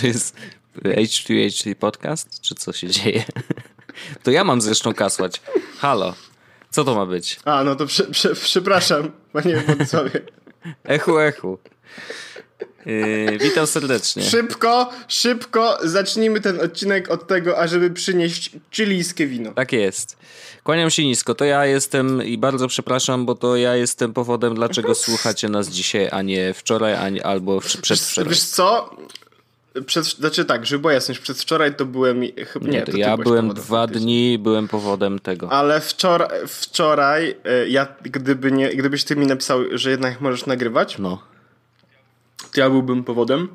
to jest H2H podcast? Czy co się dzieje? To ja mam zresztą kasłać. Halo, co to ma być? A, no to prze, prze, przepraszam, panie Władysławie. Echu, echu. Yy, witam serdecznie. Szybko, szybko zacznijmy ten odcinek od tego, ażeby przynieść chilijskie wino. Tak jest. Kłaniam się nisko. To ja jestem i bardzo przepraszam, bo to ja jestem powodem, dlaczego słuchacie nas dzisiaj, a nie wczoraj, ani, albo przedwczoraj. Wiesz co? Przed, znaczy tak, żeby była jasność, przedwczoraj to byłem chyba nie, nie to, ja byłem dwa dni, byłem powodem tego. Ale wczoraj, wczoraj e, ja, gdyby nie, gdybyś ty mi napisał, że jednak możesz nagrywać, no. to ja byłbym powodem,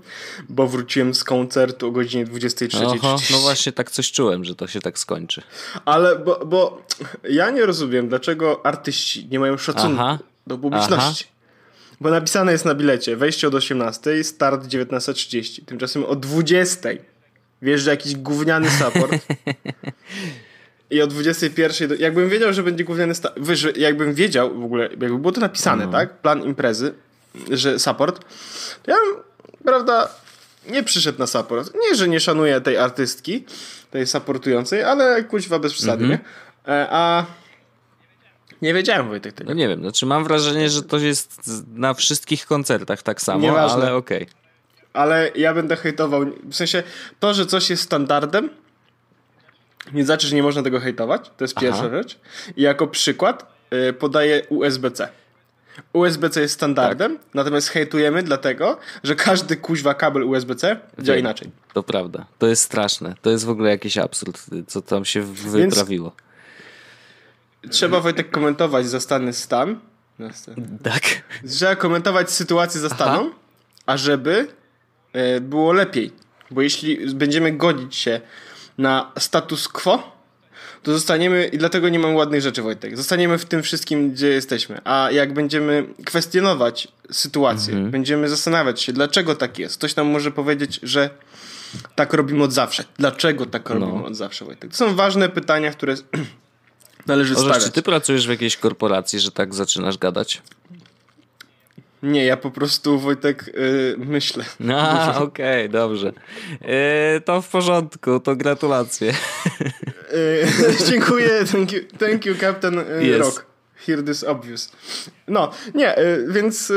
bo wróciłem z koncertu o godzinie 23.30. Oho, no właśnie tak coś czułem, że to się tak skończy. Ale, bo, bo ja nie rozumiem, dlaczego artyści nie mają szacunku Aha. do publiczności. Aha. Bo napisane jest na bilecie wejście od 18, start 19.30. Tymczasem o 20.00 wjeżdża jakiś gówniany support. I o 21.00, do... jakbym wiedział, że będzie gówniany support, jakbym wiedział w ogóle, jakby było to napisane, no. tak? Plan imprezy, że support, to ja bym, prawda, nie przyszedł na support. Nie, że nie szanuję tej artystki, tej supportującej, ale kuźwa bez przesady, mm -hmm. nie? E, a nie wiedziałem Wojtek tego. No nie wiem, znaczy mam wrażenie, że to jest na wszystkich koncertach tak samo, Nieważne. ale okej. Okay. Ale ja będę hejtował, w sensie to, że coś jest standardem, nie znaczy, że nie można tego hejtować, to jest pierwsza Aha. rzecz. I jako przykład y, podaję USB-C. USB-C jest standardem, tak. natomiast hejtujemy dlatego, że każdy kuźwa kabel USB-C działa inaczej. To prawda. To jest straszne. To jest w ogóle jakiś absurd, co tam się wyprawiło. Więc trzeba Wojtek komentować zastany stan. Tak. Trzeba komentować sytuację zastaną, a żeby e, było lepiej. Bo jeśli będziemy godzić się na status quo, to zostaniemy, i dlatego nie mam ładnych rzeczy, Wojtek. Zostaniemy w tym wszystkim, gdzie jesteśmy. A jak będziemy kwestionować sytuację, mhm. będziemy zastanawiać się, dlaczego tak jest. Ktoś nam może powiedzieć, że tak robimy od zawsze. Dlaczego tak robimy no. od zawsze, Wojtek? To są ważne pytania, które należy stawiać. Czy ty pracujesz w jakiejś korporacji, że tak zaczynasz gadać? Nie, ja po prostu, Wojtek, yy, myślę. A, okej, okay, dobrze. Yy, to w porządku, to gratulacje. Yy, dziękuję, thank you, thank you Captain yes. Rock. Hear this obvious. No, nie, więc,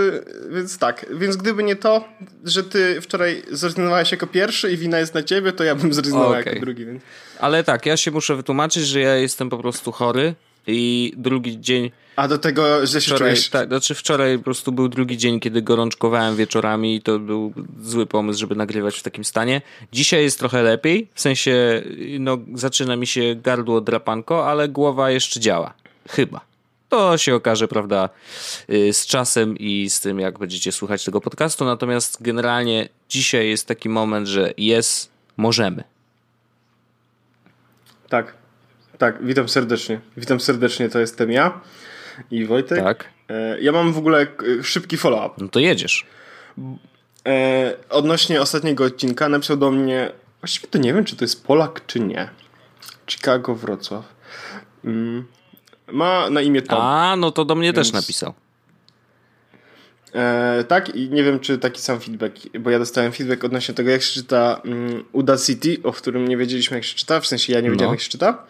więc tak. Więc gdyby nie to, że ty wczoraj zrezygnowałeś jako pierwszy i wina jest na ciebie, to ja bym zrezygnował okay. jako drugi. Więc... Ale tak, ja się muszę wytłumaczyć, że ja jestem po prostu chory i drugi dzień. A do tego, że się wczoraj, czujesz... Tak, znaczy wczoraj po prostu był drugi dzień, kiedy gorączkowałem wieczorami i to był zły pomysł, żeby nagrywać w takim stanie. Dzisiaj jest trochę lepiej, w sensie no, zaczyna mi się gardło drapanko, ale głowa jeszcze działa. Chyba. To się okaże, prawda, y, z czasem i z tym, jak będziecie słuchać tego podcastu. Natomiast generalnie dzisiaj jest taki moment, że jest, możemy. Tak, tak, witam serdecznie. Witam serdecznie, to jestem ja i Wojtek. Tak. E, ja mam w ogóle e, szybki follow-up. No to jedziesz. E, odnośnie ostatniego odcinka napisał do mnie, właściwie to nie wiem, czy to jest Polak, czy nie. Chicago, Wrocław. Ma na imię Tom. A, no to do mnie więc... też napisał. E, tak, i nie wiem, czy taki sam feedback, bo ja dostałem feedback odnośnie tego, jak się czyta um, Uda City, o którym nie wiedzieliśmy, jak się czyta, w sensie ja nie wiedziałem, no. jak się czyta.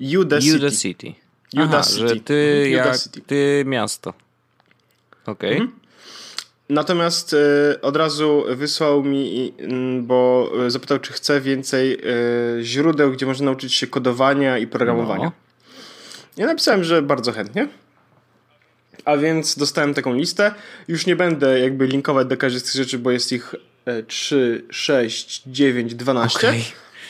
Uda, Uda City. City. Uda Aha, City. że ty, Uda jak, City. ty miasto. Okej. Okay. Mhm. Natomiast e, od razu wysłał mi, m, bo zapytał, czy chce więcej e, źródeł, gdzie można nauczyć się kodowania i programowania. No. Ja napisałem, że bardzo chętnie. A więc dostałem taką listę. Już nie będę jakby linkować do każdej z tych rzeczy, bo jest ich 3, 6, 9, 12. Okay.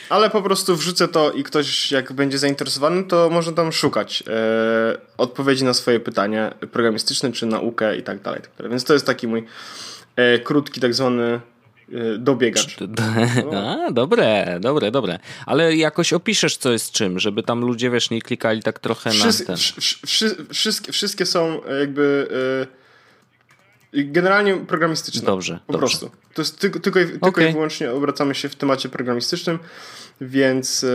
Ale po prostu wrzucę to i ktoś jak będzie zainteresowany, to może tam szukać e, odpowiedzi na swoje pytania programistyczne, czy naukę i tak dalej. Tak Więc to jest taki mój e, krótki tak zwany dobiegacz. A, dobre, dobre, dobre. Ale jakoś opiszesz, co jest czym, żeby tam ludzie, wiesz, nie klikali tak trochę Wszys na ten. wszystkie, wszystkie są jakby y, generalnie programistyczne. Dobrze. Po dobrze. prostu. To jest tylko, tylko, tylko okay. i wyłącznie obracamy się w temacie programistycznym, więc...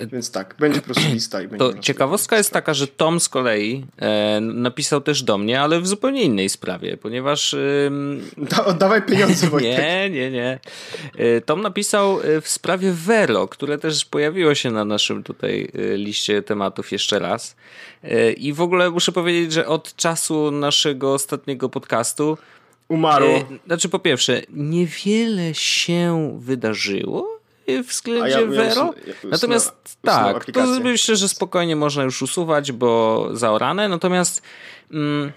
Więc tak, będzie po prostu lista. I to ciekawostka jest taka, że Tom z kolei e, napisał też do mnie, ale w zupełnie innej sprawie, ponieważ... E, da, oddawaj pieniądze, Wojtek. Nie, nie, nie. Tom napisał e, w sprawie Vero, które też pojawiło się na naszym tutaj e, liście tematów jeszcze raz. E, I w ogóle muszę powiedzieć, że od czasu naszego ostatniego podcastu Umarło. Znaczy po pierwsze, niewiele się wydarzyło względzie ja Vero. Natomiast tak, to myślę, że spokojnie można już usuwać, bo zaorane. Natomiast mm,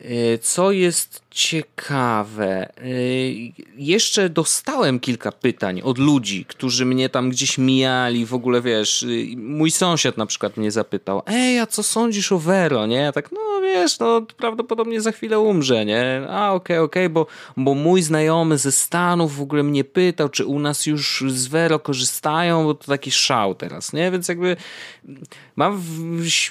y, co jest ciekawe, y, jeszcze dostałem kilka pytań od ludzi, którzy mnie tam gdzieś mijali, w ogóle wiesz, y, mój sąsiad na przykład mnie zapytał, ej, a co sądzisz o Vero, nie? Ja tak, no wiesz, no prawdopodobnie za chwilę umrze, nie? A, okej, okay, okej, okay, bo, bo mój znajomy ze Stanów w ogóle mnie pytał, czy u nas już z Vero korzystają, bo to taki szał teraz, nie? Więc jakby mam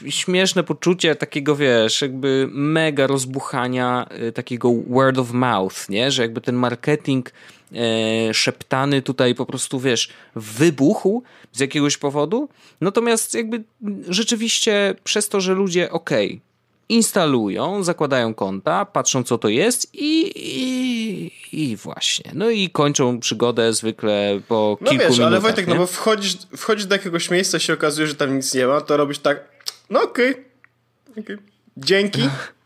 śmieszne poczucie takiego, wiesz, jakby mega rozbuchania y, takiego word of mouth, nie? Że jakby ten marketing e, szeptany tutaj po prostu, wiesz, wybuchł z jakiegoś powodu. Natomiast jakby rzeczywiście przez to, że ludzie, okej, okay, instalują, zakładają konta, patrzą co to jest i, i, i, właśnie. No i kończą przygodę zwykle po no kilku wiesz, minutach. ale Wojtek, no nie? no bo wchodzisz, wchodzisz do jakiegoś miejsca się okazuje, że tam nic nie ma, to robisz tak, no okej, okay, okay. dzięki.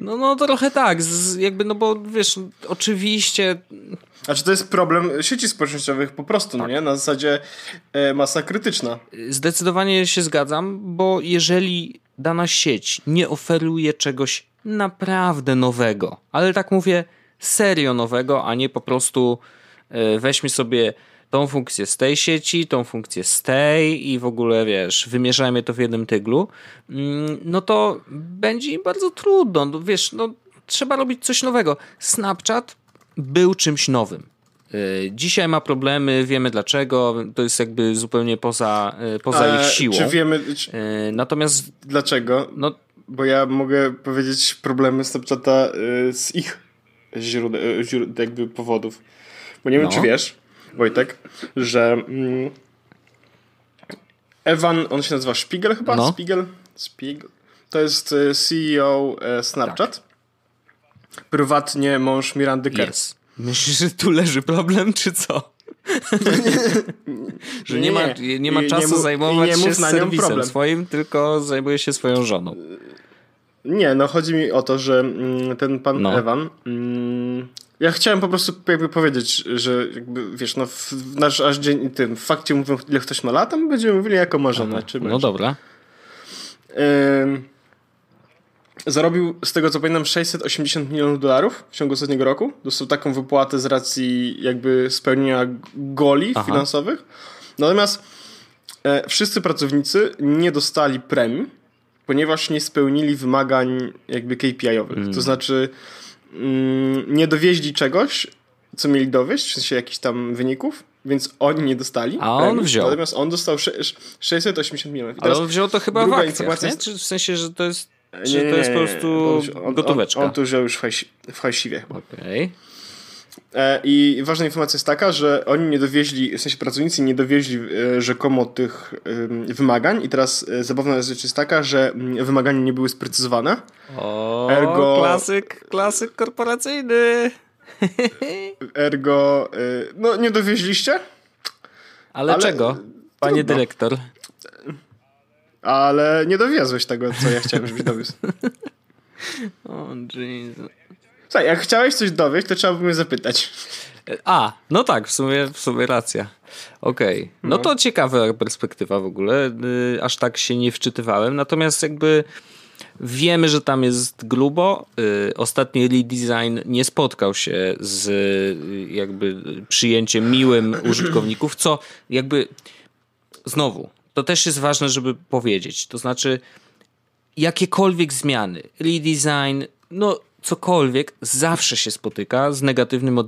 No, no, no trochę tak, z, jakby, no bo wiesz, oczywiście... A czy to jest problem sieci społecznościowych po prostu, tak. nie? Na zasadzie e, masa krytyczna. Zdecydowanie się zgadzam, bo jeżeli dana sieć nie oferuje czegoś naprawdę nowego, ale tak mówię, serio nowego, a nie po prostu e, weźmy sobie tą funkcję z tej sieci, tą funkcję z tej i w ogóle wiesz, wymierzajmy to w jednym tyglu, mm, no to będzie im bardzo trudno. No, wiesz, no, trzeba robić coś nowego. Snapchat był czymś nowym. Y, dzisiaj ma problemy, wiemy dlaczego, to jest jakby zupełnie poza, y, poza ich siłą. Czy wiemy. Czy... Y, natomiast. Dlaczego? No, Bo ja mogę powiedzieć problemy Snapchata z ich źródeł, źródeł jakby powodów. Bo nie wiem, no. czy wiesz, Wojtek, że mm, Evan, on się nazywa Spiegel chyba? No. Spiegel? Spiegel. To jest e, CEO e, Snapchat. Tak. Prywatnie mąż Mirandy Kerr. Yes. Myślisz, że tu leży problem, czy co? że nie, ma, nie ma czasu nie zajmować nie się serwisem problem. swoim, tylko zajmuje się swoją żoną. Nie, no chodzi mi o to, że mm, ten pan no. Evan mm, ja chciałem po prostu jakby powiedzieć, że jakby, wiesz, no w, nasz aż dzień tym w fakcie mówią, ile ktoś ma lat, a my będziemy mówili jako ma żonę. Czy no dobra. zarobił, z tego co pamiętam, 680 milionów dolarów w ciągu ostatniego roku. Dostał taką wypłatę z racji jakby spełnienia goli Aha. finansowych. Natomiast e, wszyscy pracownicy nie dostali premii, ponieważ nie spełnili wymagań jakby KPI-owych. Mm. To znaczy nie dowieźli czegoś, co mieli dowieść, w sensie jakichś tam wyników, więc oni nie dostali. A on premii, wziął. Natomiast on dostał 680 milionów. Ale on wziął to chyba w akcjach, nie? Czy w sensie, że to jest, czy nie, to jest po prostu on, gotóweczka? On, on, to wziął już w hajsiwie. Okej. Okay. E, I ważna informacja jest taka, że oni nie dowieźli, w sensie pracownicy nie dowieźli e, rzekomo tych wymagań i teraz e, zabawna rzecz jest taka, że mm, wymagania nie były sprecyzowane. O, Ergo... klasyk, klasyk korporacyjny. Ergo, no nie dowieźliście? Ale, ale czego, panie trudno. dyrektor? Ale nie dowiozłeś tego, co ja chciałem, żebyś dowiózł. O, Jesus. Słuchaj, jak chciałeś coś dowieść, to trzeba by mnie zapytać. A, no tak, w sumie, w sumie racja. Okej, okay. no, no, to ciekawa perspektywa w ogóle. Y, aż tak się nie wczytywałem. Natomiast jakby wiemy, że tam jest grubo. Y, ostatni redesign nie spotkał się z y, jakby przyjęciem miłym użytkowników, co jakby znowu, to też jest ważne, żeby powiedzieć. To znaczy jakiekolwiek zmiany, redesign, no cokolwiek zawsze się spotyka z negatywnym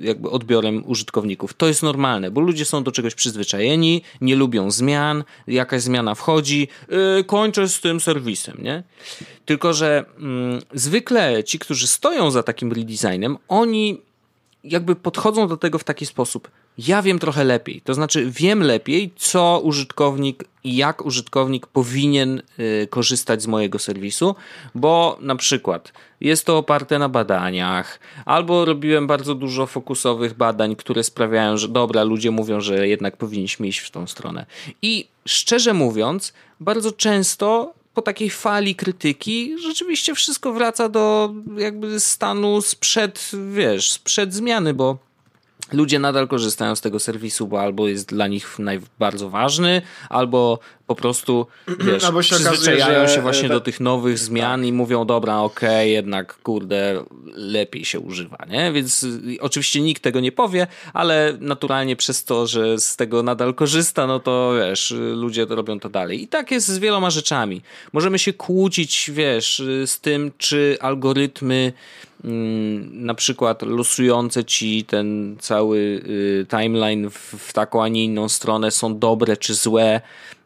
jakby odbiorem użytkowników. To jest normalne, bo ludzie są do czegoś przyzwyczajeni, nie lubią zmian, jakaś zmiana wchodzi, yy, kończę z tym serwisem, nie? Tylko, że yy, zwykle ci, którzy stoją za takim redesignem, oni jakby podchodzą do tego w taki sposób. Ja wiem trochę lepiej, to znaczy wiem lepiej, co użytkownik i jak użytkownik powinien y, korzystać z mojego serwisu, bo na przykład jest to oparte na badaniach, albo robiłem bardzo dużo fokusowych badań, które sprawiają, że dobra, ludzie mówią, że jednak powinniśmy iść w tą stronę. I szczerze mówiąc, bardzo często po takiej fali krytyki rzeczywiście wszystko wraca do jakby stanu sprzed, wiesz, sprzed zmiany, bo ludzie nadal korzystają z tego serwisu, bo albo jest dla nich bardzo ważny, albo po prostu wiesz, albo się przyzwyczajają okazuje, się właśnie do tych nowych zmian tak. i mówią, dobra, okej, okay, jednak kurde, lepiej się używa, nie? Więc y, oczywiście nikt tego nie powie, ale naturalnie przez to, że z tego nadal korzysta, no to wiesz, ludzie robią to dalej. I tak jest z wieloma rzeczami. Możemy się kłócić, wiesz, z tym, czy algorytmy Mm, na przykład losujące ci ten cały y, timeline w taką, a nie inną stronę są dobre czy złe.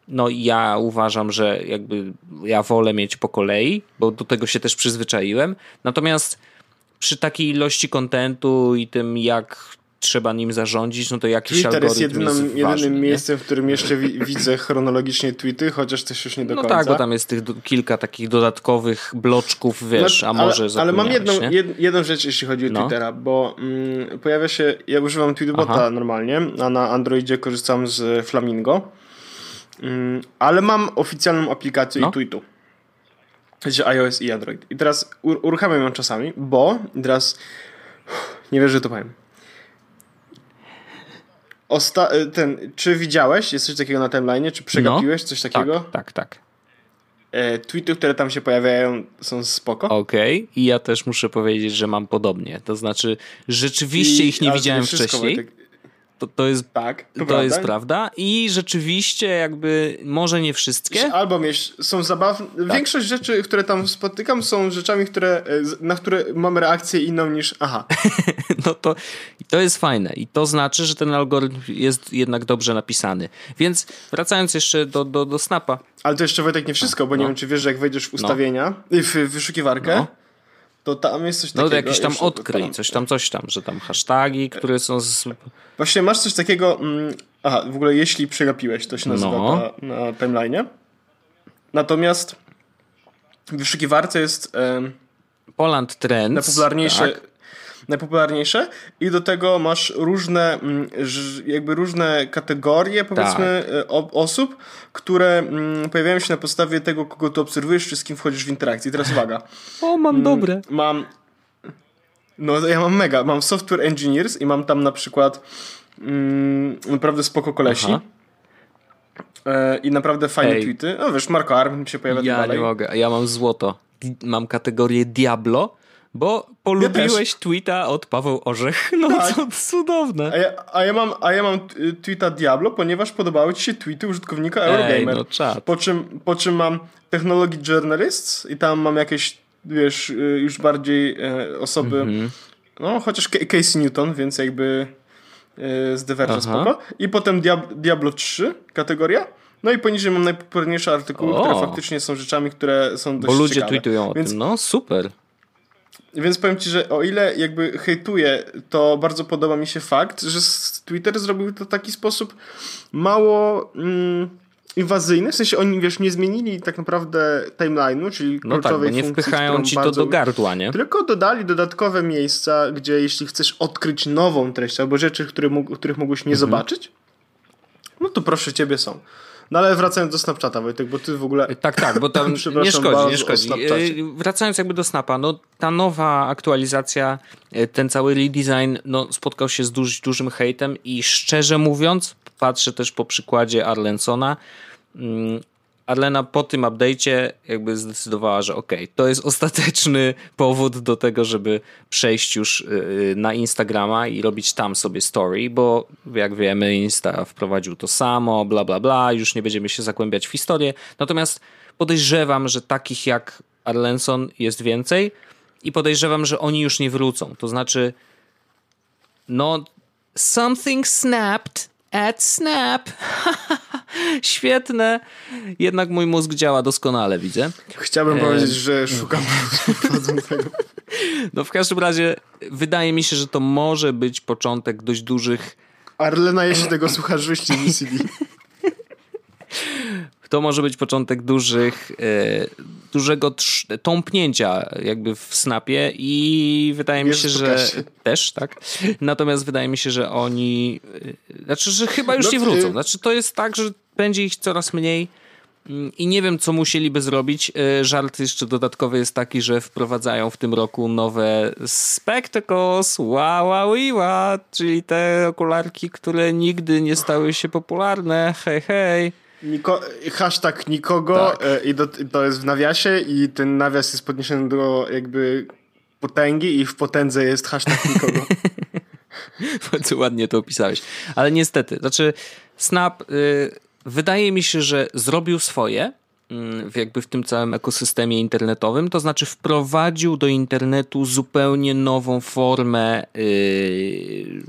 No ja uważam, że jakby ja wolę mieć po kolei, bo do tego się też przyzwyczaiłem. Natomiast przy takiej ilości kontentu i tym, jak trzeba nim zarządzić, no to jakiś Twitter algorytm jest, jedynym, jest jedynym ważny, miejscem, w którym jeszcze wi widzę chronologicznie tweety, chociaż też już nie do no końca. No tak, bo tam jest tych kilka takich dodatkowych bloczków, wiesz, no, a może Ale, ale mam jedną, jed, jedną rzecz, jeśli chodzi o no. Twittera, bo mm, pojawia się, ja używam Tweetbota Aha. normalnie, a na Androidzie korzystam z Flamingo, mm, ale mam oficjalną aplikację no. i tweetu. Znaczy iOS i Android. I teraz uruchamiam ją czasami, bo teraz nie wierzę, że to powiem Osta y, ten, czy widziałeś, jest coś takiego na timeline, czy przegapiłeś no, coś takiego? Tak, tak, tak. E, tweety, które tam się pojawiają są spoko. Okej, okay. i ja też muszę powiedzieć, że mam podobnie. To znaczy, rzeczywiście I, ich nie widziałem wcześniej. Wojtek, to, to jest, tak, to, to prawda. jest prawda. I rzeczywiście jakby może nie wszystkie. Albo mieć, są zabawne. Tak. Większość rzeczy, które tam spotykam są rzeczami, które, na które mam reakcję inną niż aha. no to, to jest fajne i to znaczy, że ten algorytm jest jednak dobrze napisany. Więc wracając jeszcze do, do, do Snapa. Ale to jeszcze Wojtek nie wszystko, bo no. nie wiem czy wiesz, że jak wejdziesz w no. ustawienia, no. w wyszukiwarkę, no to tam jest coś takiego. No to jakiś tam odkryj, coś tam, coś tam, że tam hashtagi, które są z... Właśnie masz coś takiego, mm, aha, w ogóle jeśli przegapiłeś, to się nazywa no. na, na timeline'ie. Natomiast w wyszukiwarce jest... Poland Trends. Najpopularniejsze, tak najpopularniejsze i do tego masz różne, mm, jakby różne kategorie, powiedzmy, tak. E, osób, które mm, pojawiają się na podstawie tego, kogo ty obserwujesz, czy z kim wchodzisz w interakcję. I teraz uwaga. O, mam mm, dobre. Mam no ja mam mega, mam software engineers i mam tam na przykład mm, naprawdę spoko kolesi. Aha. E, I naprawdę fajne Ej. tweety. No wiesz, Marco Arm się pojawia Ja dalej. nie mogę, ja mam złoto. Mam kategorię Diablo bo polubiłeś ja tweeta od Paweł Orzech. No tak. co cudowne. A ja, a ja, mam, a ja mam tweeta Diablo, ponieważ podobały ci się tweety użytkownika Eurogamer. no czad. Po czym, po czym mam Technology Journalists i tam mam jakieś, wiesz, y, już bardziej e, osoby, -hmm. no chociaż Casey Newton, więc jakby e, z Diverge spoko. I potem Diab Diablo 3 kategoria. No i poniżej mam najpopularniejsze artykuły, o. które faktycznie są rzeczami, które są dość Bo ludzie ciekawe. tweetują Więc... o tym, no super. Więc powiem ci, że o ile jakby hejtuję, to bardzo podoba mi się fakt, że Twitter zrobił to w taki sposób mało mm, inwazyjny, w sensie oni, wiesz, nie zmienili tak naprawdę timeline'u, czyli no kluczowej tak, nie funkcji, wpychają ci to do gardła, nie? Tylko dodali dodatkowe miejsca, gdzie jeśli chcesz odkryć nową treść albo rzeczy, które, których mógłbyś nie mhm. zobaczyć, no to proszę ciebie są. No ale wracając do Snapchata, Wojtek, bo ty w ogóle... Tak, tak, bo tam nie szkodzi, nie szkodzi. Y, wracając jakby do Snapa, no ta nowa aktualizacja, y, ten cały redesign, no spotkał się z duż, dużym hejtem i szczerze mówiąc, patrzę też po przykładzie Arlensona, mm, Arlena po tym update'cie jakby zdecydowała, że okej, okay, to jest ostateczny powód do tego, żeby przejść już y, y, na Instagrama i robić tam sobie story, bo jak wiemy Insta wprowadził to samo, bla bla bla, już nie będziemy się zagłębiać w historię. Natomiast podejrzewam, że takich jak Arlenson jest więcej i podejrzewam, że oni już nie wrócą. To znaczy no something snapped at Snap. Świetne. Jednak mój mózg działa doskonale, widzę. Chciałbym e... powiedzieć, że szukam. No w każdym razie wydaje mi się, że to może być początek dość dużych... Arlena, jeśli tego słuchasz, wyjście VCD. To może być początek dużych, e, dużego tąpnięcia jakby w snapie i wydaje mi się, że też, tak. Natomiast wydaje mi się, że oni, e, znaczy, że chyba już no, nie wrócą. Znaczy to jest tak, że będzie ich coraz mniej mm, i nie wiem, co musieliby zrobić. E, żart jeszcze dodatkowy jest taki, że wprowadzają w tym roku nowe Spectacles, wow, wow, wow, czyli te okularki, które nigdy nie stały się popularne. Hej, hej. Niko, hashtag nikogo tak. E, i do, to jest w nawiasie i ten nawias jest podniesiony do jakby potęgi i w potędze jest hashtag nikogo. Bardzo ładnie to opisałeś. Ale niestety, znaczy Snap y, wydaje mi się, że zrobił swoje, Mm, jakby w tym całym ekosystemie internetowym, to znaczy wprowadził do internetu zupełnie nową formę y,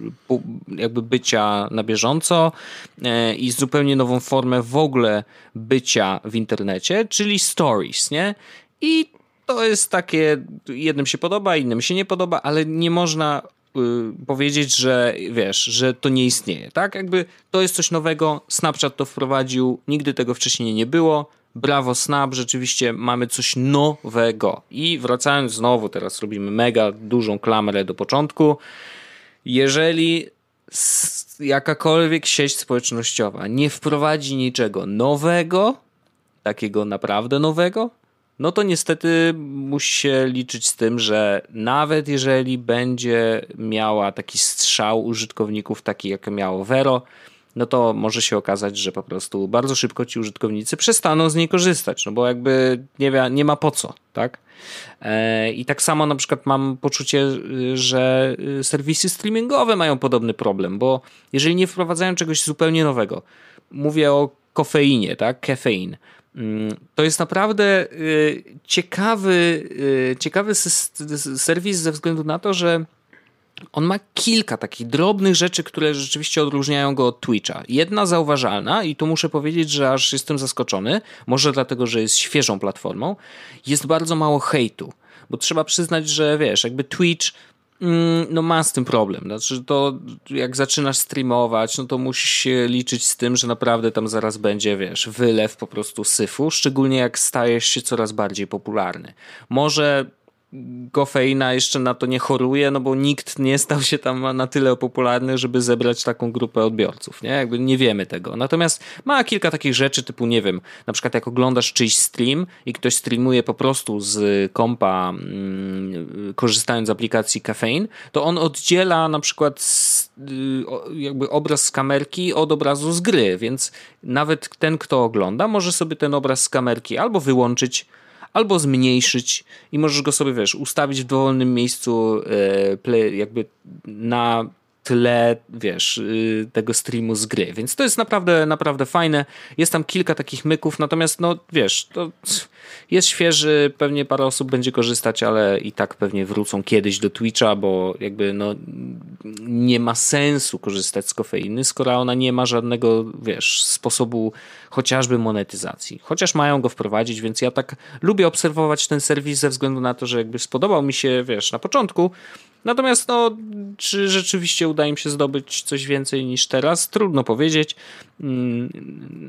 jakby bycia na bieżąco y, i zupełnie nową formę w ogóle bycia w internecie, czyli stories, nie? I to jest takie, jednym się podoba, innym się nie podoba, ale nie można powiedzieć, że wiesz, że to nie istnieje, tak? Jakby to jest coś nowego, Snapchat to wprowadził, nigdy tego wcześniej nie było, brawo Snap, rzeczywiście mamy coś nowego. I wracając znowu, teraz robimy mega dużą klamrę do początku. Jeżeli jakakolwiek sieć społecznościowa nie wprowadzi niczego nowego, takiego naprawdę nowego, no to niestety musi się liczyć z tym, że nawet jeżeli będzie miała taki strzał użytkowników, taki jak miało Vero, no to może się okazać, że po prostu bardzo szybko ci użytkownicy przestaną z niej korzystać, no bo jakby nie, nie ma po co, tak? E, I tak samo na przykład mam poczucie, że serwisy streamingowe mają podobny problem, bo jeżeli nie wprowadzają czegoś zupełnie nowego, mówię o kofeinie, tak? Kefein. Mm, to jest naprawdę y, ciekawy, y, ciekawy serwis ze względu na to, że on ma kilka takich drobnych rzeczy, które rzeczywiście odróżniają go od Twitcha. Jedna zauważalna, i tu muszę powiedzieć, że aż jestem zaskoczony, może dlatego, że jest świeżą platformą, jest bardzo mało hejtu. Bo trzeba przyznać, że wiesz, jakby Twitch no ma z tym problem. Znaczy to jak zaczynasz streamować, no to musisz się liczyć z tym, że naprawdę tam zaraz będzie, wiesz, wylew po prostu syfu, szczególnie jak stajesz się coraz bardziej popularny. Może Gofeina jeszcze na to nie choruje, no bo nikt nie stał się tam na tyle popularny, żeby zebrać taką grupę odbiorców, nie? Jakby nie wiemy tego. Natomiast ma kilka takich rzeczy typu, nie wiem, na przykład jak oglądasz czyjś stream i ktoś streamuje po prostu z kompa mm, korzystając z aplikacji Caffeine, to on oddziela na przykład z, y, jakby obraz z kamerki od obrazu z gry, więc nawet ten, kto ogląda, może sobie ten obraz z kamerki albo wyłączyć, albo zmniejszyć i możesz go sobie, wiesz, ustawić w dowolnym miejscu e, jakby na tle, wiesz, y, tego streamu z gry. Więc to jest naprawdę, naprawdę fajne. Jest tam kilka takich myków, natomiast no, wiesz, to jest świeży, pewnie parę osób będzie korzystać, ale i tak pewnie wrócą kiedyś do Twitcha, bo jakby no nie ma sensu korzystać z kofeiny, skoro ona nie ma żadnego, wiesz, sposobu chociażby monetyzacji. Chociaż mają go wprowadzić, więc ja tak lubię obserwować ten serwis ze względu na to, że jakby spodobał mi się, wiesz, na początku, Natomiast no, czy rzeczywiście uda im się zdobyć coś więcej niż teraz? Trudno powiedzieć. Mm,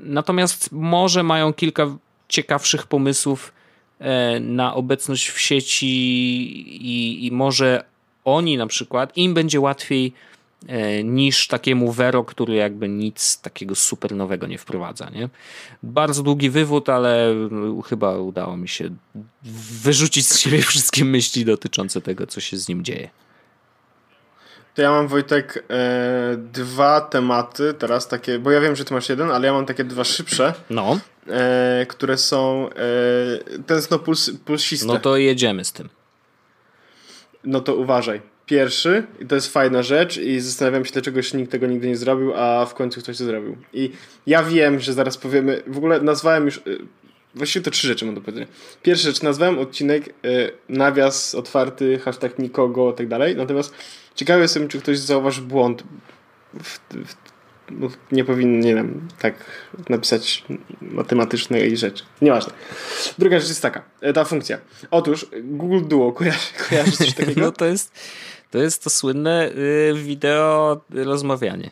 natomiast może mają kilka ciekawszych pomysłów e, na obecność w sieci i, i może oni na przykład, im będzie łatwiej E, niż takiemu Vero, który jakby nic takiego super nowego nie wprowadza. Nie? Bardzo długi wywód, ale chyba udało mi się wyrzucić z siebie wszystkie myśli dotyczące tego, co się z nim dzieje. To ja mam Wojtek e, dwa tematy teraz takie, bo ja wiem, że ty masz jeden, ale ja mam takie dwa szybsze. No. E, które są e, tęskno puls, pulsiste. No to jedziemy z tym. No to uważaj pierwszy i to jest fajna rzecz i zastanawiam się, dlaczego jeszcze nikt tego nigdy nie zrobił, a w końcu ktoś to zrobił. I ja wiem, że zaraz powiemy, w ogóle nazwałem już, y, właściwie to trzy rzeczy mam do powiedzenia. Pierwsza rzecz, nazwałem odcinek y, nawias otwarty, hashtag nikogo i tak dalej, natomiast ciekawy jestem, czy ktoś zauważy błąd w, w, no, nie powinien, nie wiem, tak napisać matematycznej rzeczy. Nieważne. Druga rzecz jest taka, e, ta funkcja. Otóż Google Duo, kojarzysz, kojarzysz coś takiego? No to jest to, jest to słynne y, wideo rozmawianie.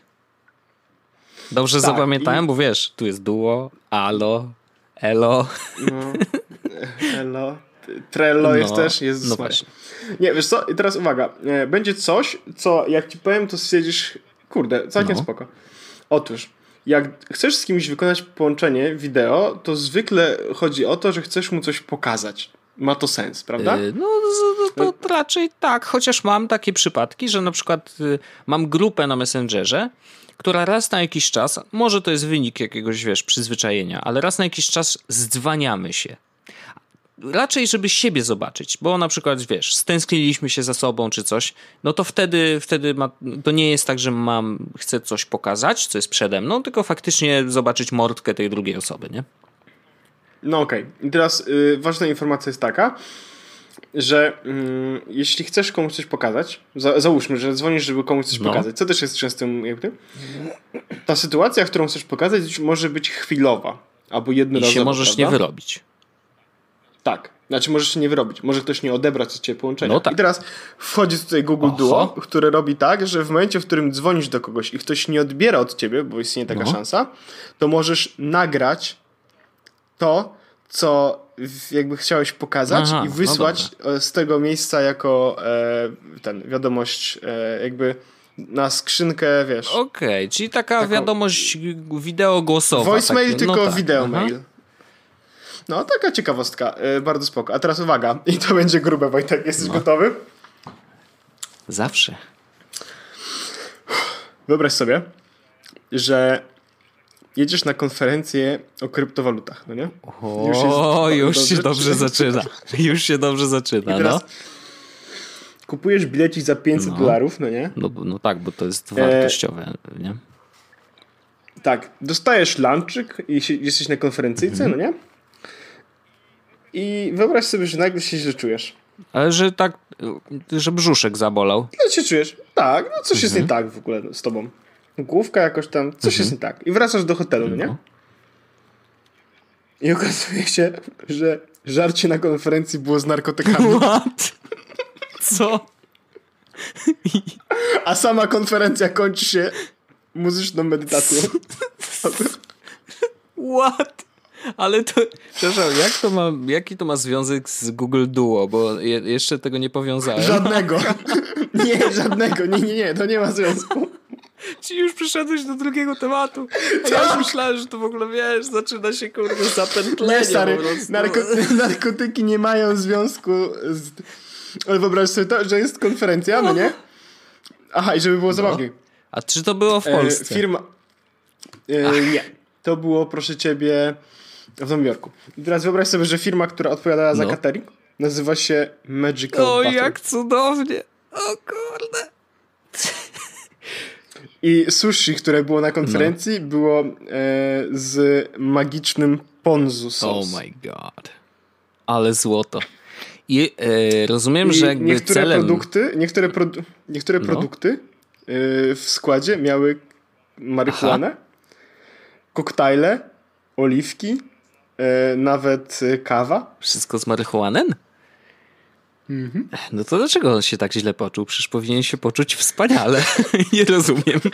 Dobrze tak, zapamiętałem, i... bo wiesz, tu jest Duo, Alo, Elo. No, elo. Trello no, jest też, jest no właśnie. Nie, wiesz co, i teraz uwaga, e, będzie coś, co jak ci powiem, to stwierdzisz, kurde, całkiem no. spoko. Otóż, jak chcesz z kimś wykonać połączenie wideo, to zwykle chodzi o to, że chcesz mu coś pokazać. Ma to sens, prawda? Yy, no, to raczej tak, chociaż mam takie przypadki, że na przykład y, mam grupę na Messengerze, która raz na jakiś czas, może to jest wynik jakiegoś, wiesz, przyzwyczajenia, ale raz na jakiś czas zdzwaniamy się raczej, żeby siebie zobaczyć, bo na przykład, wiesz, stęskniliśmy się za sobą czy coś, no to wtedy, wtedy ma, to nie jest tak, że mam, chcę coś pokazać, co jest przede mną, tylko faktycznie zobaczyć mordkę tej drugiej osoby, nie? No okej. Okay. I teraz y, ważna informacja jest taka, że y, jeśli chcesz komuś coś pokazać, za, załóżmy, że dzwonisz, żeby komuś coś no. pokazać, co też jest częstym jakby, ta sytuacja, którą chcesz pokazać, może być chwilowa albo jednorazowa. I się możesz prawda? nie wyrobić. Tak. Znaczy możesz się nie wyrobić. Może ktoś nie odebrać od ciebie połączenia. No tak. I teraz wchodzi tutaj Google Oho. Duo, które robi tak, że w momencie, w którym dzwonisz do kogoś i ktoś nie odbiera od ciebie, bo istnieje taka no. szansa, to możesz nagrać to, co jakby chciałeś pokazać Aha, i no wysłać no z tego miejsca jako e, ten wiadomość e, jakby na skrzynkę, wiesz. Okej, okay, czyli taka taką... wiadomość wideo głosowa. Voicemail, takie, no tylko tak. wideo mail. No, taka ciekawostka. Yy, bardzo spoko. A teraz uwaga. I to będzie grube, Wojtek. Jesteś no. gotowy? Zawsze. Wyobraź sobie, że jedziesz na konferencję o kryptowalutach, no nie? O, już, już się dobrze zaczyna. Już się dobrze zaczyna, no. Kupujesz bilecik za 500 no. dolarów, no nie? No, no tak, bo to jest wartościowe, e... nie? Tak, dostajesz lunchik i jesteś na konferencyjce, -hmm. no nie? I wyobraź sobie, że nagle się źle czujesz. Ale że tak, że brzuszek zabolał. No się czujesz? Tak, no coś mhm. jest nie mhm. tak w ogóle z tobą. Główka jakoś tam, coś mhm. jest nie tak. I wracasz do hotelu, no. nie? I okazuje się, że żarcie na konferencji było z narkotykami. What? Co? A sama konferencja kończy się muzyczną medytacją. What? Ale to, przepraszam, jak to ma, jaki to ma związek z Google Duo, bo je, jeszcze tego nie powiązałem. Żadnego. Nie, żadnego. Nie, nie, nie, to nie ma związku. Ci już przyszedłeś do drugiego tematu. Ja już myślałem, że to w ogóle, wiesz, zaczyna się kurde zapętlenie. Nie, stary, narko narkotyki nie mają związku z... Ale wyobraź sobie to, że jest konferencja, no nie? Aha, i żeby było no. zabawnie. A czy to było w e, Polsce? E, firma... E, nie. To było, proszę ciebie w Nowym Jorku. I teraz wyobraź sobie, że firma, która odpowiadała no. za catering, nazywa się Magical O, Butter. jak cudownie! O kurde! I sushi, które było na konferencji, no. było e, z magicznym ponzu sos. Oh my god. Ale złoto. I e, rozumiem, I że jakby niektóre celem... produkty, niektóre, produ niektóre no. produkty e, w składzie miały marihuanę, koktajle, oliwki, E, nawet kawa. Wszystko z marihuanem? Mhm. No to dlaczego on się tak źle poczuł? Przecież powinien się poczuć wspaniale. Nie rozumiem.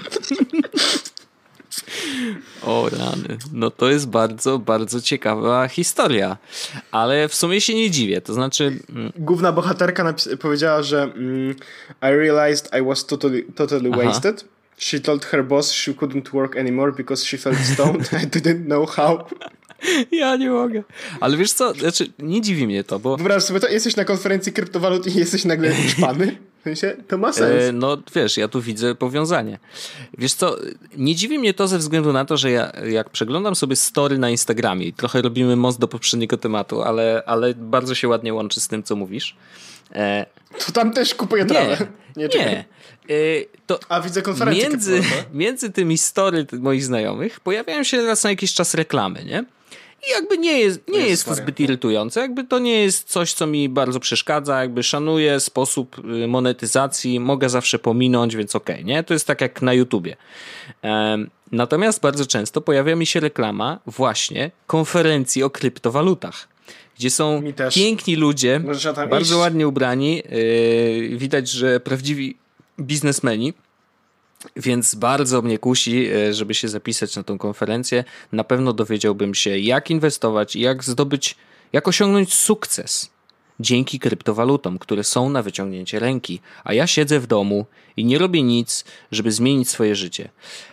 O rany. No to jest bardzo, bardzo ciekawa historia. Ale w sumie się nie dziwię. To znaczy... Mm, Główna bohaterka powiedziała, że mm, I realized I was totally, totally wasted. She told her boss she couldn't work anymore because she felt stoned. I didn't know how. Ja nie mogę. Ale wiesz co, znaczy nie dziwi mnie to, bo... Wyobraź sobie to, jesteś na konferencji kryptowalut i jesteś nagle szpany. W sensie, to ma sens. E, no wiesz, ja tu widzę powiązanie. Wiesz co, nie dziwi mnie to ze względu na to, że ja jak przeglądam sobie story na Instagramie trochę robimy most do poprzedniego tematu, ale, ale bardzo się ładnie łączy z tym, co mówisz. E, to tam też kupuję trawę. Nie, nie. nie. To A widzę konferencję. Między, między tymi story moich znajomych pojawiają się raz na jakiś czas reklamy, nie? I jakby nie jest, nie jest, jest to zbyt irytujące, jakby to nie jest coś, co mi bardzo przeszkadza, jakby szanuję sposób y, monetyzacji, mogę zawsze pominąć, więc okej, okay, nie? To jest tak jak na YouTubie. Natomiast bardzo często pojawia mi się reklama właśnie konferencji o kryptowalutach, gdzie są piękni ludzie, bardzo iść. ładnie ubrani. Yy, widać, że prawdziwi biznesmeni. Więc bardzo mnie kusi, yy, żeby się zapisać na tą konferencję. Na pewno dowiedziałbym się, jak inwestować, jak zdobyć, jak osiągnąć sukces dzięki kryptowalutom, które są na wyciągnięcie ręki, a ja siedzę w domu i nie robię nic, żeby zmienić swoje życie.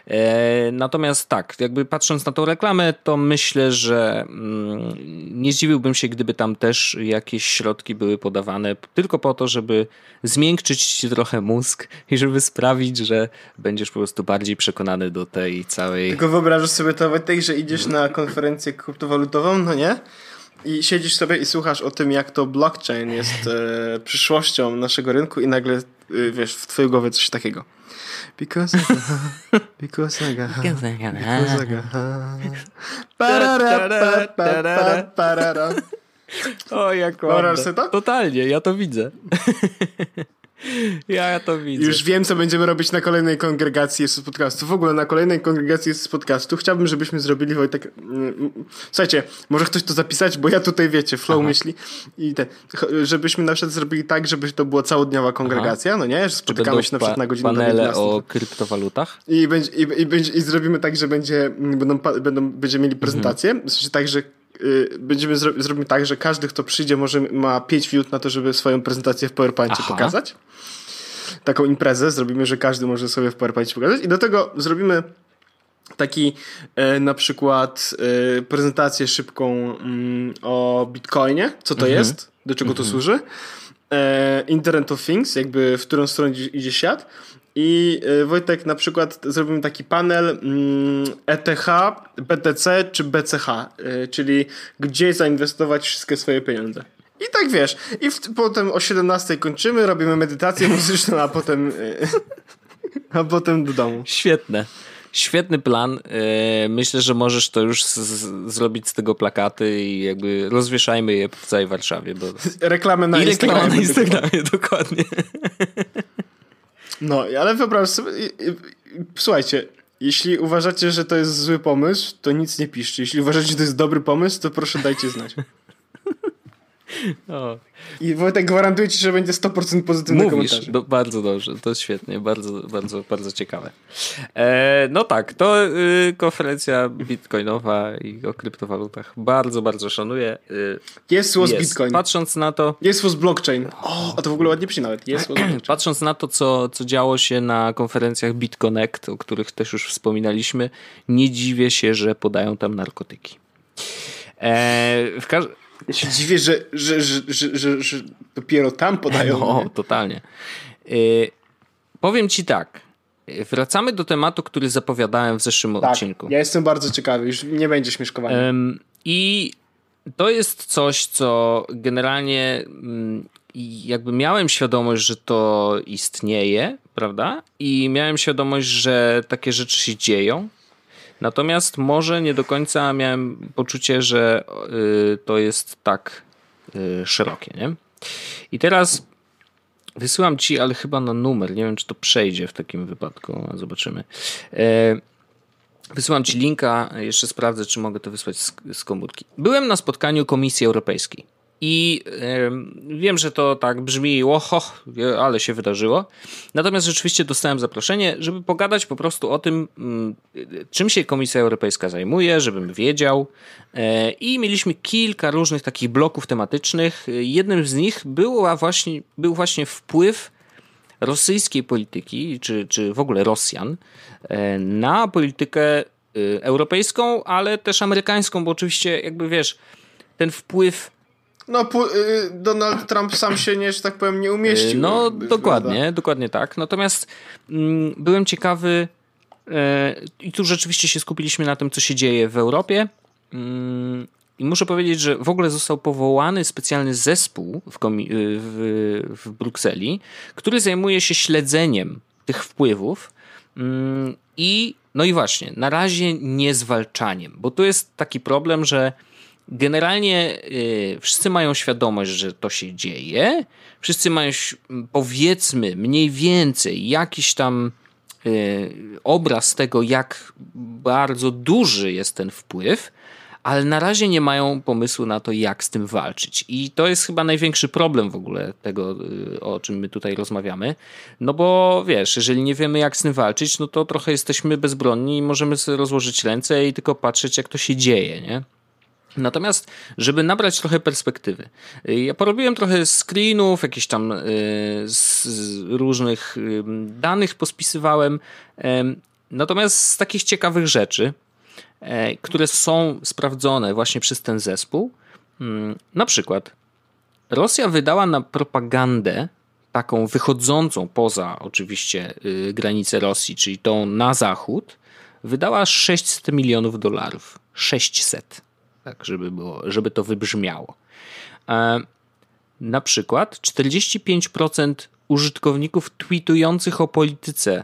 E, natomiast tak, jakby patrząc na tą reklamę, to myślę, że mm, nie zdziwiłbym się, gdyby tam też jakieś środki były podawane tylko po to, żeby zmiękczyć ci trochę mózg i żeby sprawić, że będziesz po prostu bardziej przekonany do tej całej... Tylko wyobrażasz sobie to, Wojtek, że idziesz na konferencję kryptowalutową, no nie? I siedzisz sobie i słuchasz o tym, jak to blockchain jest e, przyszłością naszego rynku i nagle, e, wiesz, w twojej głowie coś takiego. Because I got, because I got, because I got, O, jak ładne. to? Totalnie, ja to widzę. Ja to widzę. Już wiem, co będziemy robić na kolejnej kongregacji z podcastu. W ogóle na kolejnej kongregacji z podcastu chciałbym, żebyśmy zrobili Wojtek. Mm, słuchajcie, może ktoś to zapisać, bo ja tutaj wiecie, flow Aha. myśli. I te, żebyśmy na przykład zrobili tak, żeby to była całodniowa kongregacja, Aha. no nie? Że spotykamy się na przykład na godzinę panele o kryptowalutach. I, będzie, i, i, będzie, I zrobimy tak, że będzie, będą, będą, będziemy mieli prezentację. Mhm. W sensie tak, że będziemy zro, zrobimy tak, że każdy, kto przyjdzie, może ma 5 minut na to, żeby swoją prezentację w PowerPoincie pokazać. Taką imprezę zrobimy, że każdy może sobie w PowerPoint pokazać. I do tego zrobimy taki e, na przykład e, prezentację szybką mm, o Bitcoinie, co to mhm. jest, do czego to mhm. służy, e, Internet of Things, jakby w którą stronę idzie świat i e, Wojtek na przykład zrobimy taki panel mm, ETH, BTC czy BCH, e, czyli gdzie zainwestować wszystkie swoje pieniądze. I tak wiesz, i w, potem o 17 kończymy, robimy medytację muzyczną, a potem a potem do domu. Świetne. Świetny plan. E, myślę, że możesz to już z, zrobić z tego plakaty i jakby rozwieszajmy je w całej Warszawie. Bo... Reklamę na I Instagramie. na Instagramie, dokładnie. No, ale wyobraź sobie, słuchajcie, jeśli uważacie, że to jest zły pomysł, to nic nie piszcie. Jeśli uważacie, że to jest dobry pomysł, to proszę dajcie znać. O. I Wojtek gwarantuje ci, że będzie 100% pozytywnych Mówisz, komentarzy. Do, bardzo dobrze, to świetnie, bardzo, bardzo, bardzo ciekawe. E, no tak, to y, konferencja bitcoinowa i o kryptowalutach bardzo, bardzo szanuję. Y, jest słos jest. bitcoin. Patrząc na to... Jest słos blockchain. O, a to w ogóle ładnie przy nawet. Jest słos Patrząc na to, co, co działo się na konferencjach BitConnect, o których też już wspominaliśmy, nie dziwię się, że podają tam narkotyki. E, w każdym ja się dziwię, że, że, że, że, że, dopiero tam podają. No, totalnie. Yy, powiem ci tak. Wracamy do tematu, który zapowiadałem w zeszłym tak, odcinku. Ja jestem bardzo ciekawy, już nie będzie śmieszkowania. Ym, I to jest coś, co generalnie mm, jakby miałem świadomość, że to istnieje, prawda? I miałem świadomość, że takie rzeczy się dzieją. Natomiast może nie do końca miałem poczucie, że y, to jest tak y, szerokie. Nie? I teraz wysyłam ci, ale chyba na numer. Nie wiem, czy to przejdzie w takim wypadku. Zobaczymy. E, wysyłam ci linka. Jeszcze sprawdzę, czy mogę to wysłać z, z komórki. Byłem na spotkaniu Komisji Europejskiej. I wiem, że to tak brzmi, oho, ale się wydarzyło. Natomiast rzeczywiście dostałem zaproszenie, żeby pogadać po prostu o tym, mm, czym się Komisja Europejska zajmuje, żebym wiedział. E, I mieliśmy kilka różnych takich bloków tematycznych. Jednym z nich była właśnie, był właśnie wpływ rosyjskiej polityki, czy, czy w ogóle Rosjan, e, na politykę y, europejską, ale też amerykańską, bo oczywiście, jakby wiesz, ten wpływ no, y, Donald Trump sam się nie, że tak powiem, nie umieścił. No, dokładnie, wygląda. dokładnie tak. Natomiast mm, byłem ciekawy e, i tu rzeczywiście się skupiliśmy na tym, co się dzieje w Europie. Mm, I muszę powiedzieć, że w ogóle został powołany specjalny zespół w, y, w, w Brukseli, który zajmuje się śledzeniem tych wpływów. Mm, I no i właśnie, na razie nie zwalczaniem, bo to jest taki problem, że Generalnie y, wszyscy mają świadomość, że to się dzieje. Wszyscy mają, powiedzmy, mniej więcej jakiś tam obraz tego, jak bardzo duży jest ten wpływ, ale na razie nie mają pomysłu na to, jak z tym walczyć. I to jest chyba największy problem w ogóle tego, y, o czym my tutaj rozmawiamy. No bo wiesz, jeżeli nie wiemy, jak z tym walczyć, no to trochę jesteśmy bezbronni i możemy rozłożyć ręce i tylko patrzeć, jak to się dzieje, nie? Natomiast, żeby nabrać trochę perspektywy, y, ja porobiłem trochę screenów, jakieś tam y, z różnych danych pospisywałem. Natomiast z takich ciekawych rzeczy, E, które są sprawdzone właśnie przez ten zespół. Mm, na przykład Rosja wydała na propagandę taką wychodzącą poza oczywiście y, granice Rosji, czyli tą na zachód, wydała 600 milionów dolarów. 600. Tak, żeby, było, żeby to wybrzmiało. E, na przykład 45% użytkowników tweetujących o polityce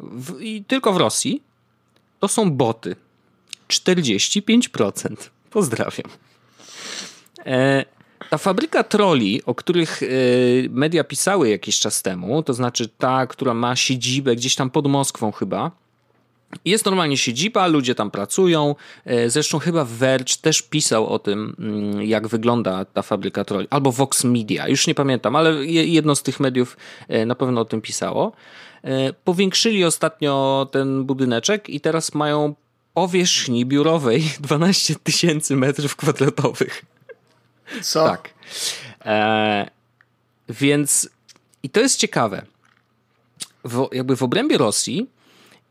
w, i tylko w Rosji to są boty. 45%. Pozdrawiam. E, ta fabryka troli, o których e, media pisały jakiś czas temu, to znaczy ta, która ma siedzibę gdzieś tam pod Moskwą chyba, jest normalnie siedziba, ludzie tam pracują. E, zresztą chyba Verge też pisał o tym, mm, jak wygląda ta fabryka troli. Albo Vox Media, już nie pamiętam, ale jedno z tych mediów na pewno o tym pisało. Powiększyli ostatnio ten budyneczek i teraz mają powierzchni biurowej 12 tysięcy metrów kwadratowych. Co? Tak. E, więc i to jest ciekawe. W, jakby w obrębie Rosji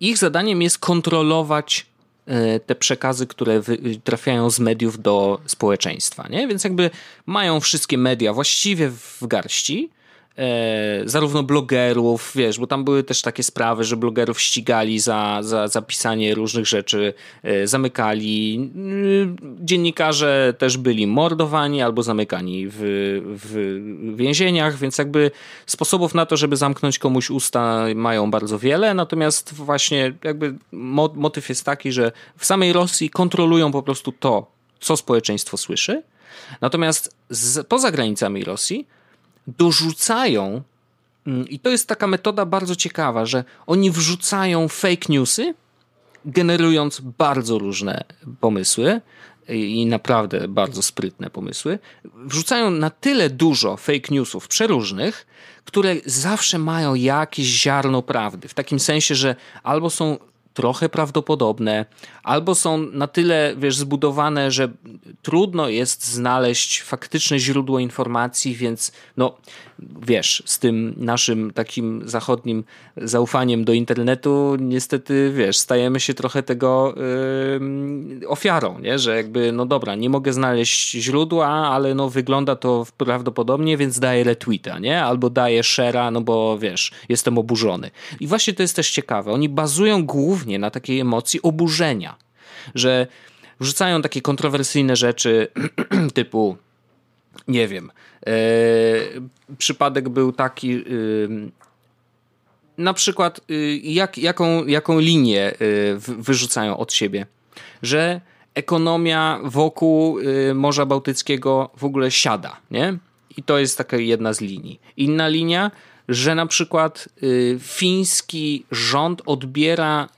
ich zadaniem jest kontrolować e, te przekazy, które trafiają z mediów do społeczeństwa. Nie? Więc jakby mają wszystkie media właściwie w garści e, zarówno blogerów, wiesz, bo tam były też takie sprawy, że blogerów ścigali za, za, za pisanie różnych rzeczy, e, zamykali. Dziennikarze też byli mordowani albo zamykani w, w więzieniach, więc jakby sposobów na to, żeby zamknąć komuś usta mają bardzo wiele, natomiast właśnie jakby motyw jest taki, że w samej Rosji kontrolują po prostu to, co społeczeństwo słyszy, natomiast z, poza granicami Rosji dorzucają, mm, i to jest taka metoda bardzo ciekawa, że oni wrzucają fake newsy, generując bardzo różne pomysły i naprawdę bardzo sprytne pomysły, wrzucają na tyle dużo fake newsów przeróżnych, które zawsze mają jakieś ziarno prawdy. W takim sensie, że albo są trochę prawdopodobne, albo są na tyle, wiesz, zbudowane, że trudno jest znaleźć faktyczne źródło informacji, więc no, wiesz, z tym naszym takim zachodnim zaufaniem do internetu, niestety, wiesz, stajemy się trochę tego yy, ofiarą, nie? że jakby, no dobra, nie mogę znaleźć źródła, ale no wygląda to prawdopodobnie, więc daję retweeta, nie? Albo daję share'a, no bo wiesz, jestem oburzony. I właśnie to jest też ciekawe. Oni bazują głównie na takiej emocji oburzenia, że wrzucają takie kontrowersyjne rzeczy typu nie wiem, e, przypadek był taki, e, na przykład e, jak, jaką, jaką linię e, wyrzucają od siebie, że ekonomia wokół Morza Bałtyckiego w ogóle siada, nie? I to jest taka jedna z linii. Inna linia, że na przykład fiński rząd odbiera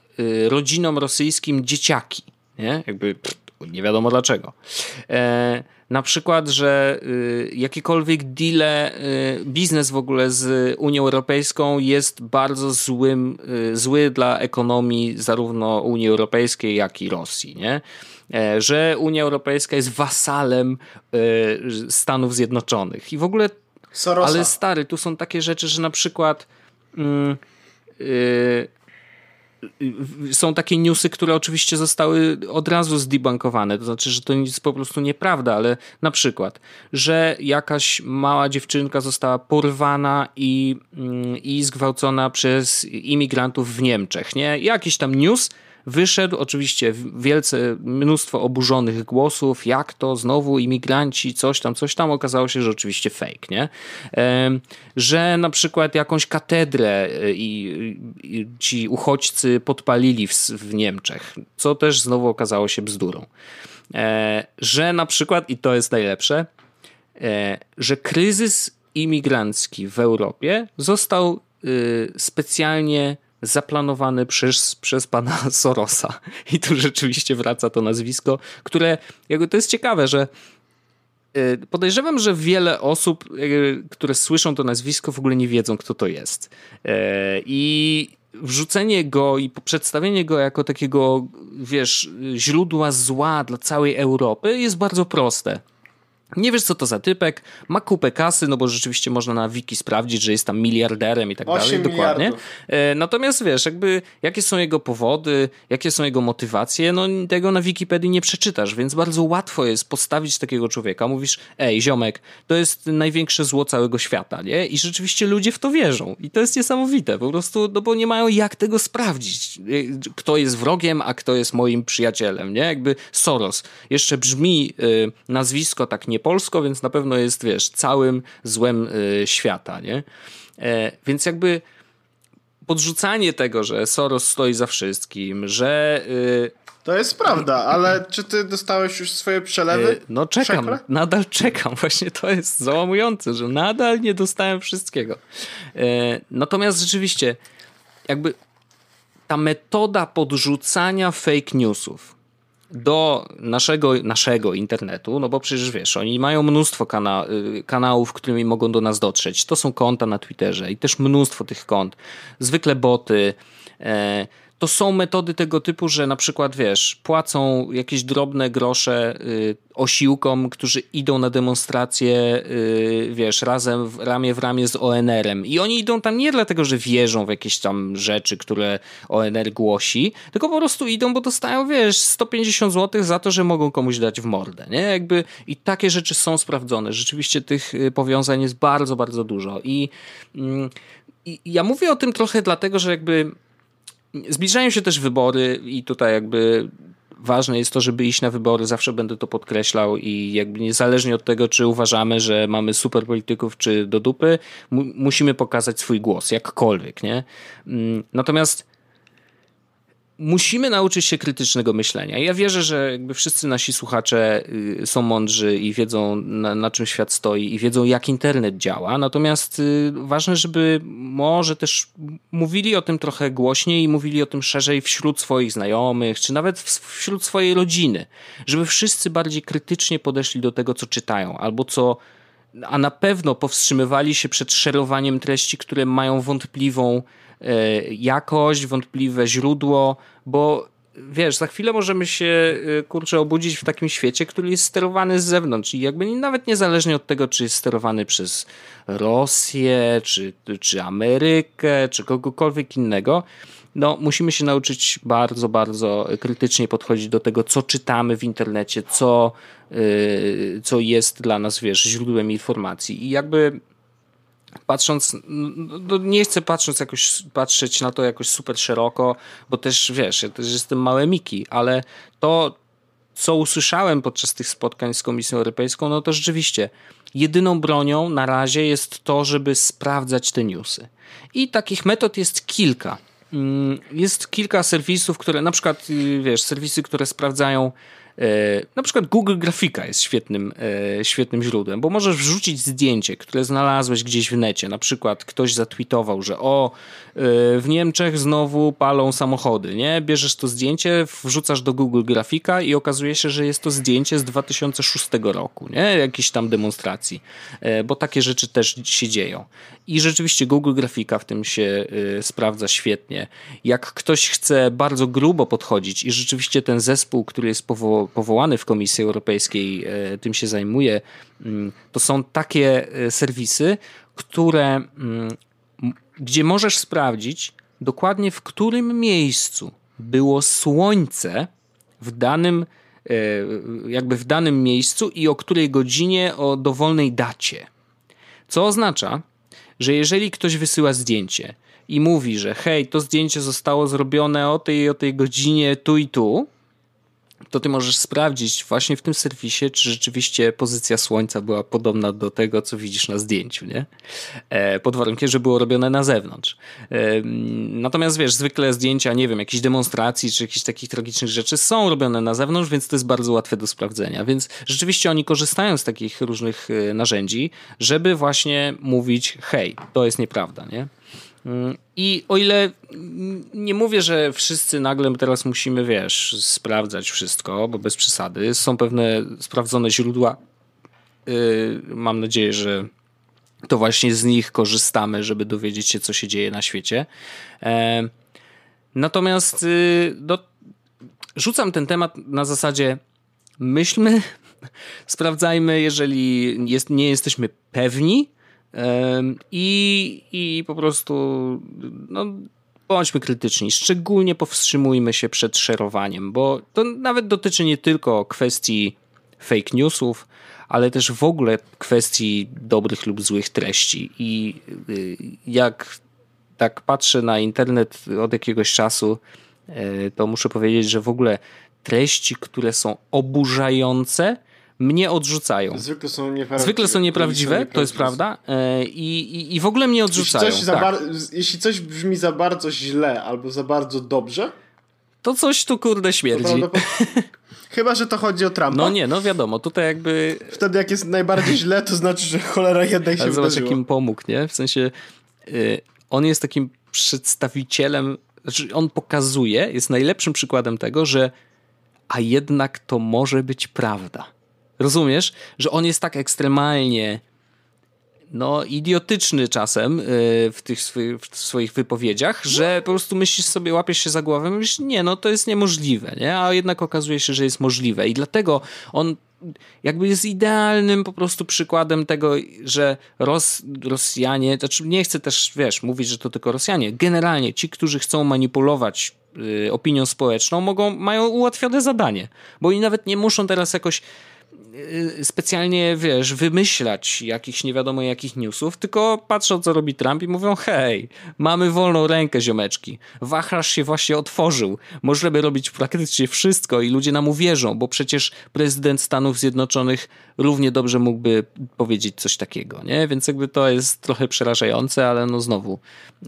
rodzinom rosyjskim dzieciaki, nie? Jakby pff, nie wiadomo dlaczego. E, na przykład, że y, jakiekolwiek deale, y, biznes w ogóle z Unią Europejską jest bardzo złym, y, zły dla ekonomii zarówno Unii Europejskiej, jak i Rosji, nie? E, że Unia Europejska jest wasalem Stanów Zjednoczonych i w ogóle Sorosa. ale stary, tu są takie rzeczy, że na przykład mm, są takie newsy, które oczywiście zostały od razu zdebankowane, to znaczy, że to jest po prostu nieprawda, ale na przykład, że jakaś mała dziewczynka została porwana i, mm, i zgwałcona przez imigrantów w Niemczech, nie? Jakiś tam news, wyszedł, oczywiście wielce mnóstwo oburzonych głosów, jak to znowu imigranci, coś tam, coś tam, okazało się, że oczywiście fake, nie? Że na przykład jakąś katedrę e, i, i ci uchodźcy podpalili w, w Niemczech, co też znowu okazało się bzdurą. E, że na przykład, i to jest najlepsze, e, że kryzys imigrancki w Europie został specjalnie zaplanowany przez, przez pana Sorosa. I tu rzeczywiście wraca to nazwisko, które, jakby to jest ciekawe, że y, Podejrzewam, że wiele osób, y, które słyszą to nazwisko, w ogóle nie wiedzą, kto to jest. Y, I wrzucenie go i przedstawienie go jako takiego, wiesz, źródła zła dla całej Europy jest bardzo proste. Nie wiesz, co to za typek, ma kupę kasy, no bo rzeczywiście można na wiki sprawdzić, że jest tam miliarderem i tak dalej, dokładnie. E, natomiast wiesz, jakby jakie są jego powody, jakie są jego motywacje, no tego na Wikipedii nie przeczytasz, więc bardzo łatwo jest postawić takiego człowieka. Mówisz, ej, ziomek, to jest największe zło całego świata, nie? I rzeczywiście ludzie w to wierzą. I to jest niesamowite, po prostu, no bo nie mają jak tego sprawdzić. E, kto jest wrogiem, a kto jest moim przyjacielem, nie? Jakby Soros. Jeszcze brzmi y, nazwisko tak nie polsko, więc na pewno jest, wiesz, całym złem y, świata, nie? E, więc jakby podrzucanie tego, że Soros stoi za wszystkim, że... Y, to jest prawda, ale czy ty dostałeś już swoje przelewy? Y, no czekam, nadal czekam. Właśnie to jest załamujące, że nadal nie dostałem wszystkiego. E, natomiast rzeczywiście, jakby ta metoda podrzucania fake newsów, do naszego, naszego internetu, no bo przecież wiesz, oni mają mnóstwo kana y, kanałów, którymi mogą do nas dotrzeć. To są konta na Twitterze i też mnóstwo tych kont. Zwykle boty. E, to są metody tego typu, że na przykład, wiesz, płacą jakieś drobne grosze y, osiłkom, którzy idą na demonstracje, y, wiesz, razem w, ramię w ramię z ONR-em. I oni idą tam nie dlatego, że wierzą w jakieś tam rzeczy, które ONR głosi, tylko po prostu idą, bo dostają, wiesz, 150 zł za to, że mogą komuś dać w mordę, nie? Jakby i takie rzeczy są sprawdzone. Rzeczywiście tych y, powiązań jest bardzo, bardzo dużo. I, mm, i ja mówię o tym trochę dlatego, że jakby Zbliżają się też wybory i tutaj jakby ważne jest to, żeby iść na wybory, zawsze będę to podkreślał i jakby niezależnie od tego, czy uważamy, że mamy super polityków, czy do dupy, mu musimy pokazać swój głos, jakkolwiek, nie? Mm, natomiast musimy nauczyć się krytycznego myślenia. Ja wierzę, że jakby wszyscy nasi słuchacze y, są mądrzy i wiedzą, na, na, czym świat stoi i wiedzą, jak internet działa. Natomiast y, ważne, żeby może też mówili o tym trochę głośniej i mówili o tym szerzej wśród swoich znajomych, czy nawet wśród swojej rodziny. Żeby wszyscy bardziej krytycznie podeszli do tego, co czytają, albo co a na pewno powstrzymywali się przed szerowaniem treści, które mają wątpliwą jakość, wątpliwe źródło, bo wiesz, za chwilę możemy się, e, kurczę, obudzić w takim świecie, który jest sterowany z zewnątrz i jakby nawet niezależnie od tego, czy jest sterowany przez Rosję, czy, czy Amerykę, czy kogokolwiek innego, no, musimy się nauczyć bardzo, bardzo krytycznie podchodzić do tego, co czytamy w internecie, co, yy, co jest dla nas, wiesz, źródłem informacji. I jakby patrząc, no nie chcę patrząc jakoś, patrzeć na to jakoś super szeroko, bo też wiesz, ja też jestem małe Miki, ale to, co usłyszałem podczas tych spotkań z Komisją Europejską, no to rzeczywiście jedyną bronią na razie jest to, żeby sprawdzać te newsy. I takich metod jest kilka. Mm, jest kilka serwisów, które na przykład, y, wiesz, serwisy, które sprawdzają na przykład Google Grafika jest świetnym, e, świetnym źródłem, bo możesz wrzucić zdjęcie, które znalazłeś gdzieś w necie. Na przykład ktoś zatweetował, że o, e, w Niemczech znowu palą samochody, nie? Bierzesz to zdjęcie, wrzucasz do Google Grafika i okazuje się, że jest to zdjęcie z 2006 roku, nie? Jakiejś tam demonstracji, bo takie rzeczy też się dzieją. I rzeczywiście Google Grafika w tym się sprawdza świetnie. Jak ktoś chce bardzo grubo podchodzić i rzeczywiście ten zespół, który jest powołany powołany w Komisji Europejskiej e, tym się zajmuje, mm, to są takie e, serwisy, które, mm, gdzie możesz sprawdzić dokładnie w którym miejscu było słońce w danym, e, jakby w danym miejscu i o której godzinie, o dowolnej dacie. Co oznacza, że jeżeli ktoś wysyła zdjęcie i mówi, że hej, to zdjęcie zostało zrobione o tej o tej godzinie tu i tu, to ty możesz sprawdzić właśnie w tym serwisie, czy rzeczywiście pozycja Słońca była podobna do tego, co widzisz na zdjęciu, nie? E, pod warunkiem, że było robione na zewnątrz. E, natomiast wiesz, zwykle zdjęcia, nie wiem, jakichś demonstracji, czy jakichś takich tragicznych rzeczy są robione na zewnątrz, więc to jest bardzo łatwe do sprawdzenia. Więc rzeczywiście oni korzystają z takich różnych e, narzędzi, żeby właśnie mówić, hej, to jest nieprawda, nie? Mm, I o ile nie mówię, że wszyscy nagle teraz musimy, wiesz, sprawdzać wszystko, bo bez przesady, są pewne sprawdzone źródła. Y, mam nadzieję, że to właśnie z nich korzystamy, żeby dowiedzieć się, co się dzieje na świecie. E, natomiast y, no, rzucam ten temat na zasadzie myślmy, sprawdzajmy, jeżeli jest, nie jesteśmy pewni i, i po prostu no, bądźmy krytyczni. Szczególnie powstrzymujmy się przed szerowaniem, bo to nawet dotyczy nie tylko kwestii fake newsów, ale też w ogóle kwestii dobrych lub złych treści. I y, jak tak patrzę na internet od jakiegoś czasu, e, to muszę powiedzieć, że w ogóle treści, które są oburzające, mnie odrzucają. Zwykle są nieprawdziwe. Zwykle są nieprawdziwe, to jest prawda. E, I, i, I w ogóle mnie odrzucają. Jeśli coś, tak. jeśli coś brzmi za bardzo źle albo za bardzo dobrze, to coś tu kurde śmierdzi. Chyba, że to chodzi o Trumpa. No nie, no wiadomo, tutaj jakby... Wtedy jak jest najbardziej źle, to znaczy, że cholera jednak się Ale zobacz, jakim pomógł, nie? W sensie y, on jest takim przedstawicielem, znaczy on pokazuje, jest najlepszym przykładem tego, że a jednak to może być prawda. Rozumiesz, że on jest tak ekstremalnie no, idiotyczny czasem y, w tych swoich, w swoich wypowiedziach, że po prostu myślisz sobie, łapiesz się za głowę, myślisz, nie, no to jest niemożliwe, nie? A jednak okazuje się, że jest możliwe. I dlatego on jakby jest idealnym po prostu przykładem tego, że Ros, Rosjanie, znaczy nie chcę też, wiesz, mówić, że to tylko Rosjanie, generalnie ci, którzy chcą manipulować y, opinią społeczną, mogą, mają ułatwione zadanie, bo oni nawet nie muszą teraz jakoś specjalnie, wiesz, wymyślać jakichś nie wiadomo jakich newsów, tylko patrzą, co robi Trump i mówią, hej, mamy wolną rękę, ziomeczki. Wachlarz się właśnie otworzył. Możemy robić praktycznie wszystko i ludzie nam uwierzą, bo przecież prezydent Stanów Zjednoczonych równie dobrze mógłby powiedzieć coś takiego, nie? Więc jakby to jest trochę przerażające, ale no znowu,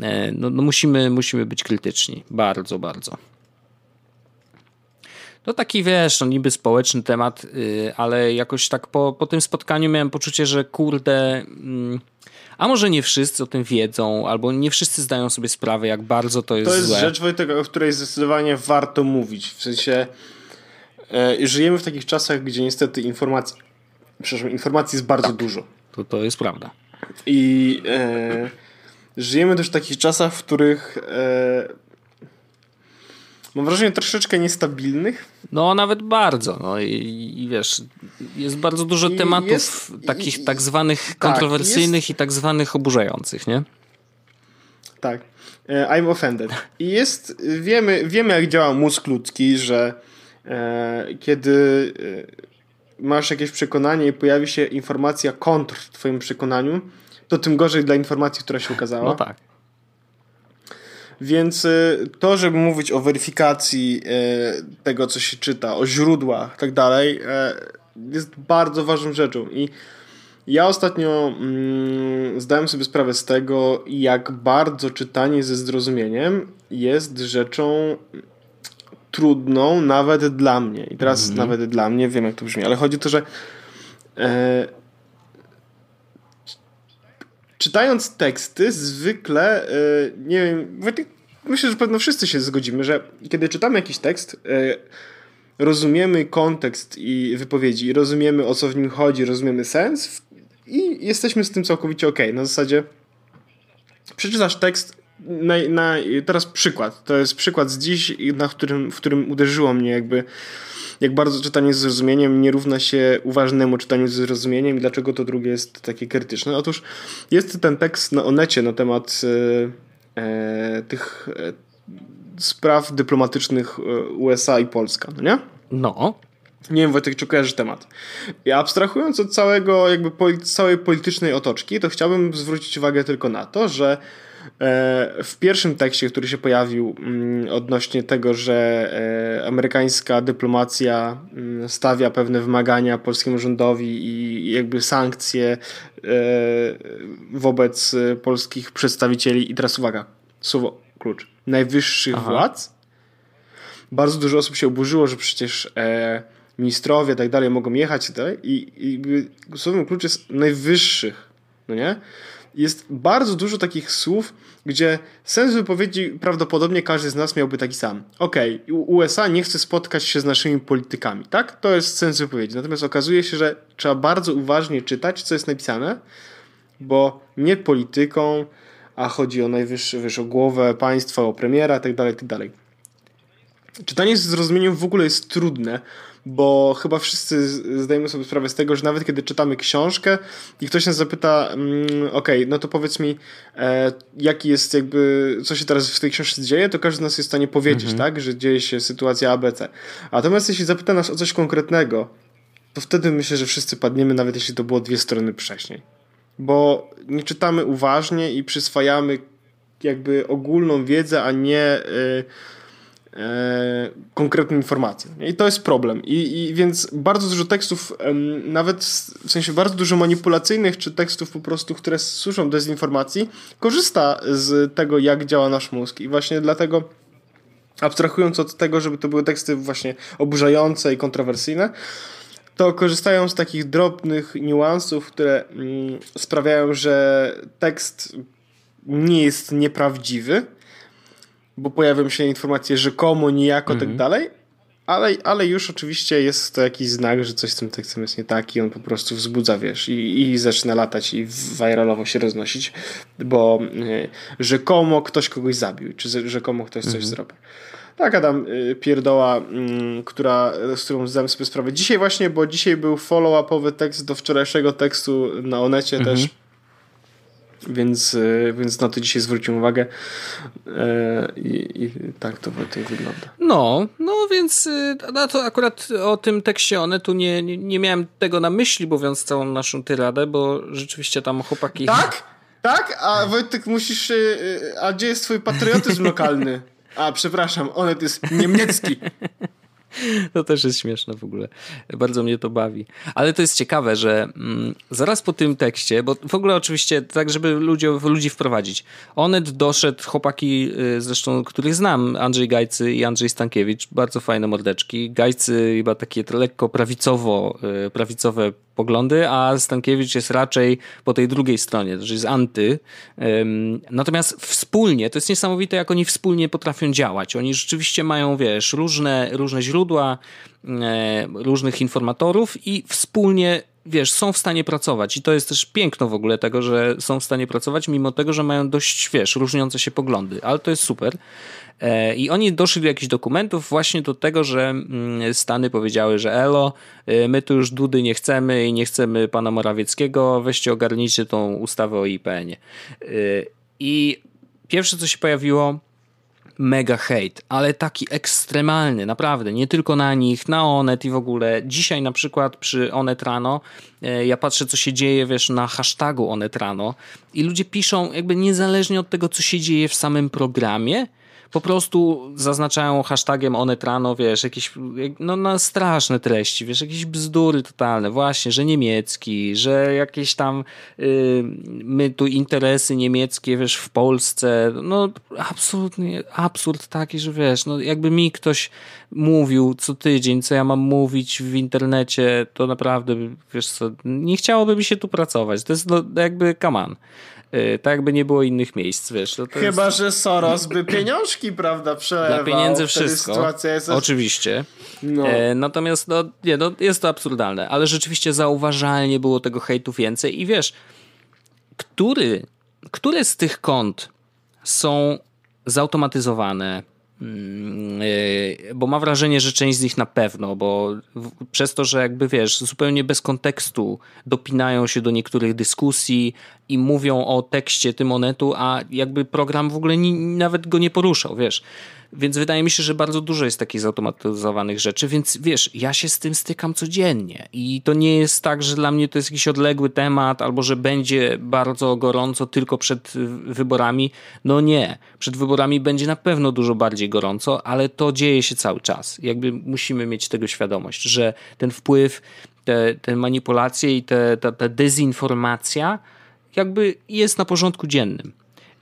e, no, no musimy, musimy być krytyczni. Bardzo, bardzo. To taki, wiesz, no niby społeczny temat, yy, ale jakoś tak po, po tym spotkaniu miałem poczucie, że kurde... Yy, a może nie wszyscy o tym wiedzą, albo nie wszyscy zdają sobie sprawę, jak bardzo to jest To jest złe. rzecz, Wojtek, o której zdecydowanie warto mówić. W sensie e, żyjemy w takich czasach, gdzie niestety informacji, przepraszam, informacji jest bardzo tak. dużo. To, to jest prawda. I e, żyjemy też w takich czasach, w których e, mam wrażenie, troszeczkę niestabilnych. No, nawet bardzo. No i, i wiesz, jest bardzo dużo I tematów jest, takich i, tak zwanych tak, kontrowersyjnych jest, i tak zwanych oburzających, nie? Tak. E, I'm offended. I jest, wiemy, wiemy jak działa mózg ludzki, że e, kiedy e, masz jakieś przekonanie i pojawi się informacja kontr w twoim przekonaniu, to tym gorzej dla informacji, która się ukazała. No tak. Więc y, to, żeby mówić o weryfikacji y, tego, co się czyta, o źródłach tak dalej, y, jest bardzo ważną rzeczą. I ja ostatnio mm, zdałem sobie sprawę z tego, jak bardzo czytanie ze zrozumieniem jest rzeczą trudną nawet dla mnie. I teraz mm -hmm. nawet dla mnie, wiem jak to brzmi, ale chodzi o to, że e, czytając teksty, zwykle, yy, nie wiem, myślę, że pewno wszyscy się zgodzimy, że kiedy czytamy jakiś tekst, yy, rozumiemy kontekst i wypowiedzi, rozumiemy o co w nim chodzi, rozumiemy sens i jesteśmy z tym całkowicie ok. Na zasadzie przeczytasz tekst, na, na, teraz przykład, to jest przykład z dziś, na którym, w którym uderzyło mnie jakby jak bardzo czytanie z zrozumieniem nie równa się uważnemu czytaniu z zrozumieniem i dlaczego to drugie jest takie krytyczne. Otóż jest ten tekst na Onecie na temat e, e tych e, spraw dyplomatycznych e, USA i Polska, no nie? No. Nie wiem, Wojtek, czy kojarzysz temat. I abstrahując od całego, jakby całej politycznej otoczki, to chciałbym zwrócić uwagę tylko na to, że w pierwszym tekście, który się pojawił mm, odnośnie tego, że e, amerykańska dyplomacja mm, stawia pewne wymagania polskiemu rządowi i jakby sankcje e, wobec polskich przedstawicieli, i teraz uwaga, słowo klucz, najwyższych Aha. władz, bardzo dużo osób się oburzyło, że przecież ministrowie i tak dalej mogą jechać i, tak i, i słowem klucz jest najwyższych, no nie? Jest bardzo dużo takich słów, gdzie sens wypowiedzi prawdopodobnie każdy z nas miałby taki sam. Okej, okay, USA nie chce spotkać się z naszymi politykami, tak? To jest sens wypowiedzi. Natomiast okazuje się, że trzeba bardzo uważnie czytać, co jest napisane, bo nie polityką, a chodzi o najwyższą głowę państwa, o premiera itd., itd. Czytanie z zrozumieniem w ogóle jest trudne, bo chyba wszyscy zdajemy sobie sprawę z tego, że nawet kiedy czytamy książkę i ktoś nas zapyta, mm, ok, no to powiedz mi, e, jaki jest jakby, co się teraz w tej książce dzieje, to każdy z nas jest w stanie powiedzieć, mhm. tak, że dzieje się sytuacja ABC. Natomiast jeśli zapyta nas o coś konkretnego, to wtedy myślę, że wszyscy padniemy, nawet jeśli to było dwie strony wcześniej. Bo nie czytamy uważnie i przyswajamy jakby ogólną wiedzę, a nie... Y, konkretne informacje. I to jest problem. I, I, więc bardzo dużo tekstów, nawet w sensie bardzo dużo manipulacyjnych, czy tekstów po prostu, które służą dezinformacji, korzysta z tego, jak działa nasz mózg. I właśnie dlatego abstrahując od tego, żeby to były teksty właśnie oburzające i kontrowersyjne, to korzystają z takich drobnych niuansów, które mm, sprawiają, że tekst nie jest nieprawdziwy, bo pojawią się informacje rzekomo, niejako, tak mhm. tak dalej, ale, ale już oczywiście jest to jakiś znak, że coś z tym tekstem jest nie tak i on po prostu wzbudza, wiesz, i, i zaczyna latać i viralowo się roznosić, bo y, rzekomo ktoś kogoś zabił, czy rzekomo ktoś coś mhm. zrobił. Tak, Adam, y, pierdoła, y, która, z którą zdałem sobie sprawę dzisiaj właśnie, bo dzisiaj był follow-upowy tekst do wczorajszego tekstu na Onecie mhm. też więc, e, więc na to dzisiaj zwróciłem uwagę e, i, i tak to, to wygląda. No, no więc e, no to akurat o tym tekście one tu nie, nie, nie miałem tego na myśli, mówiąc całą naszą tyradę, bo rzeczywiście tam chłopaki... Tak? Tak? A Wojtek musisz... A gdzie jest twój patriotyzm lokalny? A, przepraszam, onet jest niemiecki. To też jest śmieszne w ogóle. Bardzo mnie to bawi. Ale to jest ciekawe, że mm, zaraz po tym tekście, bo w ogóle oczywiście tak, żeby ludzi, ludzi wprowadzić. Onet doszedł, chłopaki y, zresztą, których znam, Andrzej Gajcy i Andrzej Stankiewicz, bardzo fajne mordeczki. Gajcy chyba takie lekko prawicowo, y, prawicowe poglądy, a Stankiewicz jest raczej po tej drugiej stronie, że jest anty. Natomiast wspólnie, to jest niesamowite, jak oni wspólnie potrafią działać. Oni rzeczywiście mają, wiesz, różne, różne źródła, e, różnych informatorów i wspólnie wiesz, są w stanie pracować i to jest też piękno w ogóle tego, że są w stanie pracować, mimo tego, że mają dość, wiesz, różniące się poglądy, ale to jest super. E, I oni doszli do jakichś dokumentów właśnie do tego, że mm, Stany powiedziały, że elo, e, my tu już Dudy nie chcemy i nie chcemy pana Morawieckiego, weźcie ogarnijcie tą ustawę o IPN-ie. E, I pierwsze, co się pojawiło, mega hate, ale taki ekstremalny, naprawdę, nie tylko na nich, na Onet i w ogóle. Dzisiaj na przykład przy Onet Rano ja patrzę, co się dzieje, wiesz, na hashtagu Onet Rano i ludzie piszą jakby niezależnie od tego, co się dzieje w samym programie, po prostu zaznaczają hashtagiem Onetrano, wiesz, jakieś no, no, straszne treści, wiesz, jakieś bzdury totalne, właśnie, że niemiecki, że jakieś tam y, my tu interesy niemieckie, wiesz, w Polsce, no absolutnie absurd taki, że wiesz, no jakby mi ktoś mówił co tydzień, co ja mam mówić w internecie, to naprawdę, wiesz co, nie chciałoby mi się tu pracować, to jest no, jakby, on. Y, tak jakby nie było innych miejsc, wiesz. Chyba, jest... że Soros by pieniążki, prawda. Dla pieniędzy wszystko, jest... oczywiście. No. E, natomiast no, nie, no, jest to absurdalne, ale rzeczywiście zauważalnie było tego hejtu więcej i wiesz, który, które z tych kont są zautomatyzowane, Mm, e, bo mam wrażenie, że część z nich na pewno, bo przez to, że jakby wiesz, zupełnie bez kontekstu dopinają się do niektórych dyskusji i mówią o tekście tym monetu, a jakby program w ogóle ni, nawet go nie poruszał, wiesz. Więc wydaje mi się, że bardzo dużo jest takich zautomatyzowanych rzeczy, więc wiesz, ja się z tym stykam codziennie i to nie jest tak, że dla mnie to jest jakiś odległy temat albo że będzie bardzo gorąco tylko przed wyborami. No nie, przed wyborami będzie na pewno dużo bardziej gorąco, ale to dzieje się cały czas. Jakby musimy mieć tego świadomość, że ten wpływ, te, te manipulacje i te, ta, ta dezinformacja jakby jest na porządku dziennym.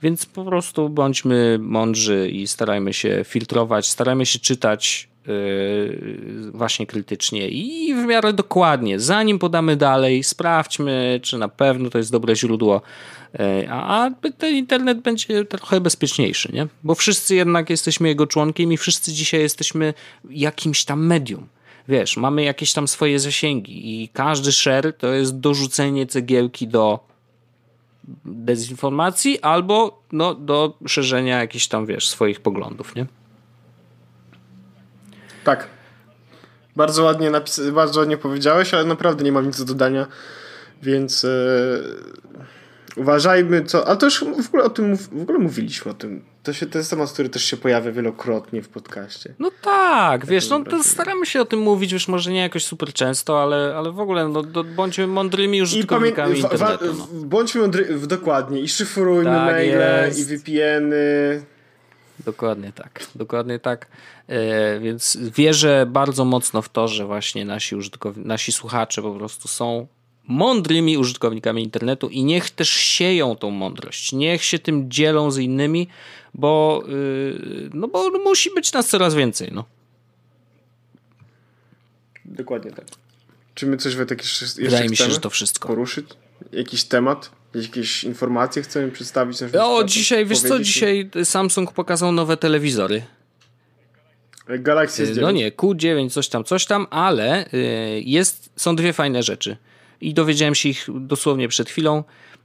Więc po prostu bądźmy mądrzy i starajmy się filtrować, starajmy się czytać yy, właśnie krytycznie i w miarę dokładnie. Zanim podamy dalej, sprawdźmy, czy na pewno to jest dobre źródło, yy, a, a ten internet będzie trochę bezpieczniejszy, nie? Bo wszyscy jednak jesteśmy jego członkiem i wszyscy dzisiaj jesteśmy jakimś tam medium. Wiesz, mamy jakieś tam swoje zasięgi i każdy share to jest dorzucenie cegiełki do dezinformacji albo no, do szerzenia jakichś tam, wiesz, swoich poglądów, nie? Tak. Bardzo ładnie, bardzo ładnie powiedziałeś, ale naprawdę nie mam nic do dodania, więc yy, uważajmy co... Ale to już w ogóle o tym w ogóle mówiliśmy o tym. To, się, to jest temat, który też się pojawia wielokrotnie w podcaście. No tak, wiesz, no to staramy się o tym mówić, wiesz, może nie jakoś super często, ale, ale w ogóle no, do, bądźmy mądrymi użytkownikami I internetu. No. Bądźmy mądry, dokładnie i szyfrujmy tak maile jest. i VPN-y. Dokładnie tak, dokładnie tak. E, więc wierzę bardzo mocno w to, że właśnie nasi, nasi słuchacze po prostu są mądrymi użytkownikami internetu i niech też sieją tą mądrość. Niech się tym dzielą z innymi, bo, yy, no bo musi być nas coraz więcej. No. Dokładnie tak. Czy my coś Wojtek jeszcze, Wydaje mi się, że to wszystko. poruszyć? Jakiś temat? Jakieś informacje chcemy przedstawić? O, dzisiaj, wiesz co, dzisiaj Samsung pokazał nowe telewizory. Galaxy S9. No nie, Q9, coś tam, coś tam, ale y, jest, są dwie fajne rzeczy. I dowiedziałem się ich dosłownie przed chwilą.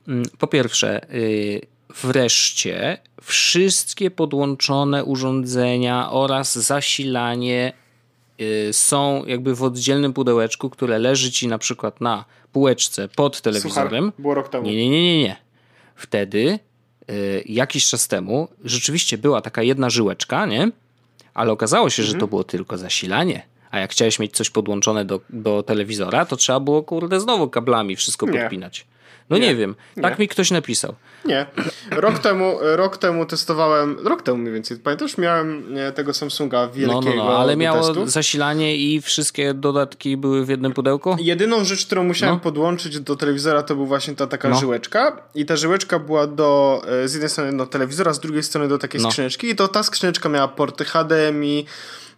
Mm, po pierwsze, y, wreszcie wszystkie podłączone urządzenia oraz zasilanie y, są jakby w oddzielnym pudełeczku, które leży ci na przykład na półeczce pod telewizorem. Suchar, było rok temu. Nie, nie, nie, nie, nie. Wtedy jakiś czas temu rzeczywiście była taka jedna żyłeczka, nie? ale okazało się, że to mhm. było tylko zasilanie. A jak chciałeś mieć coś podłączone do, do telewizora, to trzeba było, kurde, znowu kablami wszystko podpinać. No nie, nie wiem, tak nie. mi ktoś napisał. Nie. Rok temu, rok temu testowałem, rok temu mniej więcej, pamiętasz, miałem tego Samsunga wielkiego No, no, no ale miało testu. zasilanie i wszystkie dodatki były w jednym pudełku? Jedyną rzecz, którą musiałem no. podłączyć do telewizora, to był właśnie ta taka no. żyłeczka i ta żyłeczka była do, e, z jednej strony do telewizora, z drugiej strony do takiej no. skrzyneczki i to ta skrzyneczka miała porty HDMI,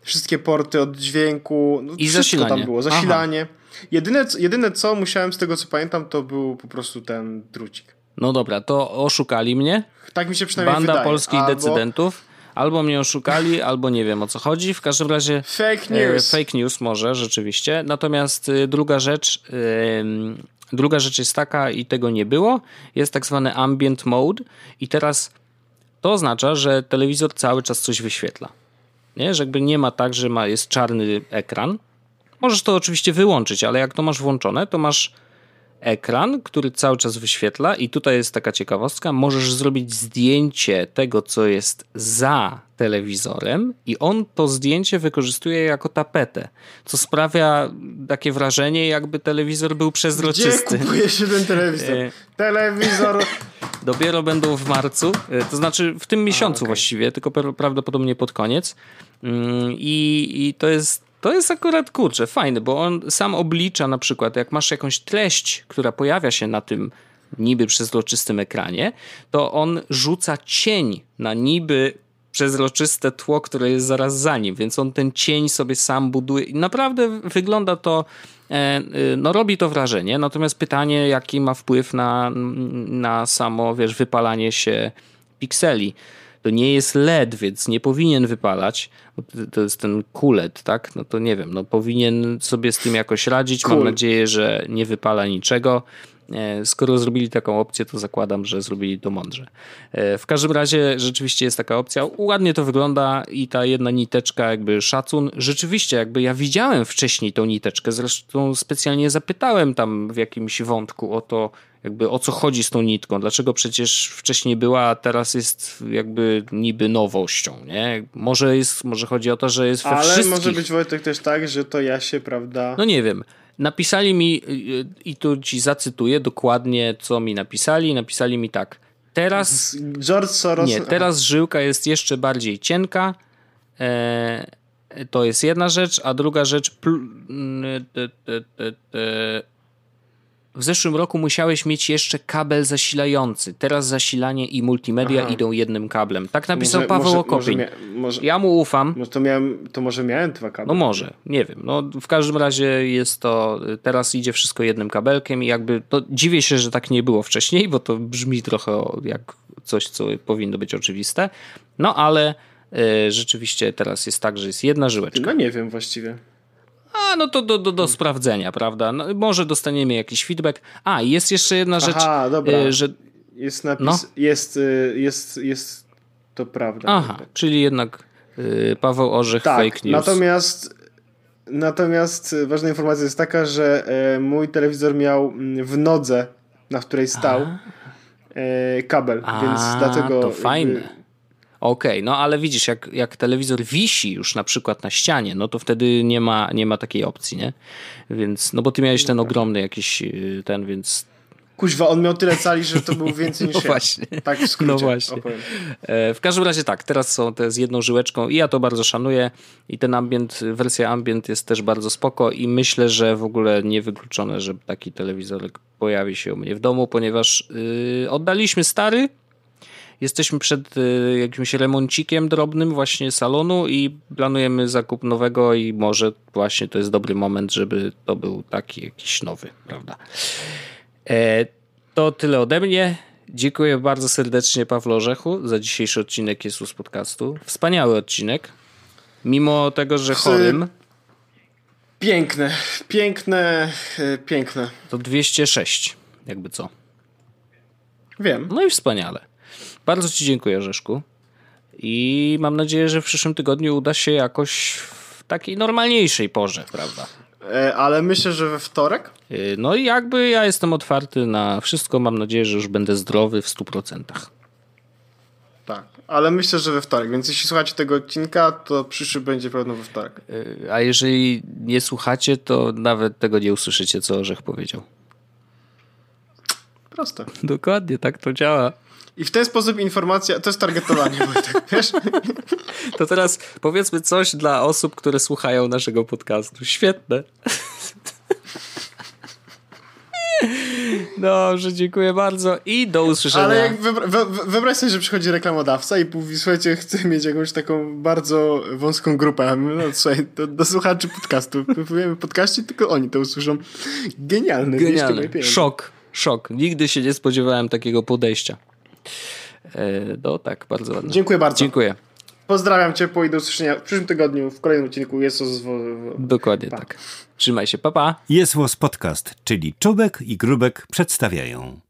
wszystkie porty od dźwięku, no, I zasilanie. tam było, zasilanie. Aha. Jedyne, jedyne co musiałem z tego co pamiętam, to był po prostu ten drucik. No dobra, to oszukali mnie. Tak mi się przynajmniej Banda wydaje. polskich albo... decydentów. Albo mnie oszukali, albo nie wiem o co chodzi. W każdym razie. Fake news. E, fake news może, rzeczywiście. Natomiast y, druga rzecz. druga rzecz jest taka, i tego nie było. Jest tak zwany ambient mode, i teraz to oznacza, że telewizor cały czas coś wyświetla. Nie? Że jakby nie ma tak, że ma, jest czarny ekran, Możesz to oczywiście wyłączyć, ale jak to masz włączone, to masz ekran, który cały czas wyświetla i tutaj jest taka ciekawostka, możesz zrobić zdjęcie tego, co jest za telewizorem i on to zdjęcie wykorzystuje jako tapetę, co sprawia takie wrażenie, jakby telewizor był przezroczysty. Gdzie kupuje się ten telewizor? E, telewizor... Dopiero będą w marcu, e, to znaczy w tym miesiącu A, okay. właściwie, tylko prawdopodobnie pod koniec. Mm, I, I to jest to jest akurat kurczę, fajne, bo on sam oblicza na przykład, jak masz jakąś treść, która pojawia się na tym niby przezroczystym ekranie, to on rzuca cień na niby przezroczyste tło, które jest zaraz za nim, więc on ten cień sobie sam buduje. I naprawdę wygląda to, e, e, no robi to wrażenie, natomiast pytanie, jaki ma wpływ na, na samo, wiesz, wypalanie się pikseli to nie jest LED, więc nie powinien wypalać. To jest ten QLED, tak? No to nie wiem, no powinien sobie z tym jakoś radzić. Cool. Mam nadzieję, że nie wypala niczego. E, skoro zrobili taką opcję, to zakładam, że zrobili to mądrze. E, w każdym razie rzeczywiście jest taka opcja. Ładnie to wygląda i ta jedna niteczka, jakby szacun. Rzeczywiście, jakby ja widziałem wcześniej tą niteczkę, zresztą specjalnie zapytałem tam w jakimś wątku o to, jakby o co chodzi z tą nitką, dlaczego przecież wcześniej była, a teraz jest jakby niby nowością, nie? Może jest, może chodzi o to, że jest we Ale wszystkich... może być Wojtek też tak, że to ja się, prawda... No nie wiem. Napisali mi, y, y, i tu ci zacytuję dokładnie, co mi napisali. Napisali mi tak. Teraz. George Soros. Nie, teraz żyłka jest jeszcze bardziej cienka. E, to jest jedna rzecz, a druga rzecz. Pl, w zeszłym roku musiałeś mieć jeszcze kabel zasilający. Teraz zasilanie i multimedia Aha. idą jednym kablem. Tak napisał może, Paweł Okopin. ja mu ufam. Może to, miałem, to może miałem dwa kable. No może, nie wiem. No, w każdym razie jest to, teraz idzie wszystko jednym kabelkiem i jakby, no, dziwię się, że tak nie było wcześniej, bo to brzmi trochę jak coś, co powinno być oczywiste. No ale y, rzeczywiście teraz jest tak, że jest jedna żyłeczka. No nie wiem właściwie. A, no to do, do, do sprawdzenia, prawda? No, może dostaniemy jakiś feedback. A, jest jeszcze jedna rzecz, Aha, dobra. Y, że... Jest napis, no? jest, y, jest, jest to prawda. Aha, tak. czyli jednak y, Paweł Orzech tak, fake news. Natomiast, natomiast ważna informacja jest taka, że mój telewizor miał w nodze, na której stał, kabel, A, więc dlatego... to fajne Okej, okay, no ale widzisz, jak, jak telewizor wisi już na przykład na ścianie, no to wtedy nie ma, nie ma takiej opcji, nie? Więc, no bo ty miałeś ten ogromny jakiś y, ten, więc Kuźwa, on miał tyle cali, że to był więcej niż no ja. właśnie. Tak w skrócie, No właśnie. Opowiem. E, w każdym razie tak, teraz są te z jedną żyłeczką i ja to bardzo szanuję i ten ambient, wersja ambient jest też bardzo spoko i myślę, że w ogóle niewykluczone, że taki telewizor pojawi się u mnie w domu, ponieważ yy, oddaliśmy stary, jesteśmy przed y, jakimś remoncikiem drobnym właśnie salonu i planujemy zakup nowego i może właśnie to jest dobry moment, żeby to był taki jakiś nowy, prawda? E, to tyle ode mnie. Dziękuję bardzo serdecznie Pawlo Orzechu za dzisiejszy odcinek Jesus Podcastu. Wspaniały odcinek. Mimo tego, że chorym. Piękne, piękne, e, piękne. To 206, jakby co. Wiem. No i wspaniale. Bardzo Ci dziękuję, Rzeszku. I mam nadzieję, że w przyszłym tygodniu uda się jakoś w takiej normalniejszej porze, prawda? E, ale myślę, że we wtorek? E, no i jakby ja jestem otwarty na wszystko. Mam nadzieję, że już będę zdrowy w 100%. Tak, ale myślę, że we wtorek. Więc jeśli słuchacie tego odcinka, to przyszły będzie pewno we wtorek. E, a jeżeli nie słuchacie, to nawet tego nie usłyszycie, co Orzech powiedział. Proste. Dokładnie, tak to działa. I w ten sposób informacja, to jest targetowanie, Wojtek, wiesz? To teraz powiedzmy coś dla osób, które słuchają naszego podcastu. Świetne. Dobrze, dziękuję bardzo i do usłyszenia. Ale jak wyobraź sobie, że przychodzi reklamodawca i mówi, słuchajcie, chcę mieć jakąś taką bardzo wąską grupę. No słuchaj, to do słuchaczy podcastu. Powiemy podcaście, tylko oni to usłyszą. Genialne. Genialne. Szok, szok. Nigdy się nie spodziewałem takiego podejścia. E, no tak, bardzo ładnie. Dziękuję bardzo. Dziękuję. Pozdrawiam cię i do usłyszenia w przyszłym tygodniu w kolejnym odcinku Jezus. W... Dokładnie pa. tak. Trzymaj się, papa. Pa. Jezus Podcast, czyli Czubek i Grubek przedstawiają.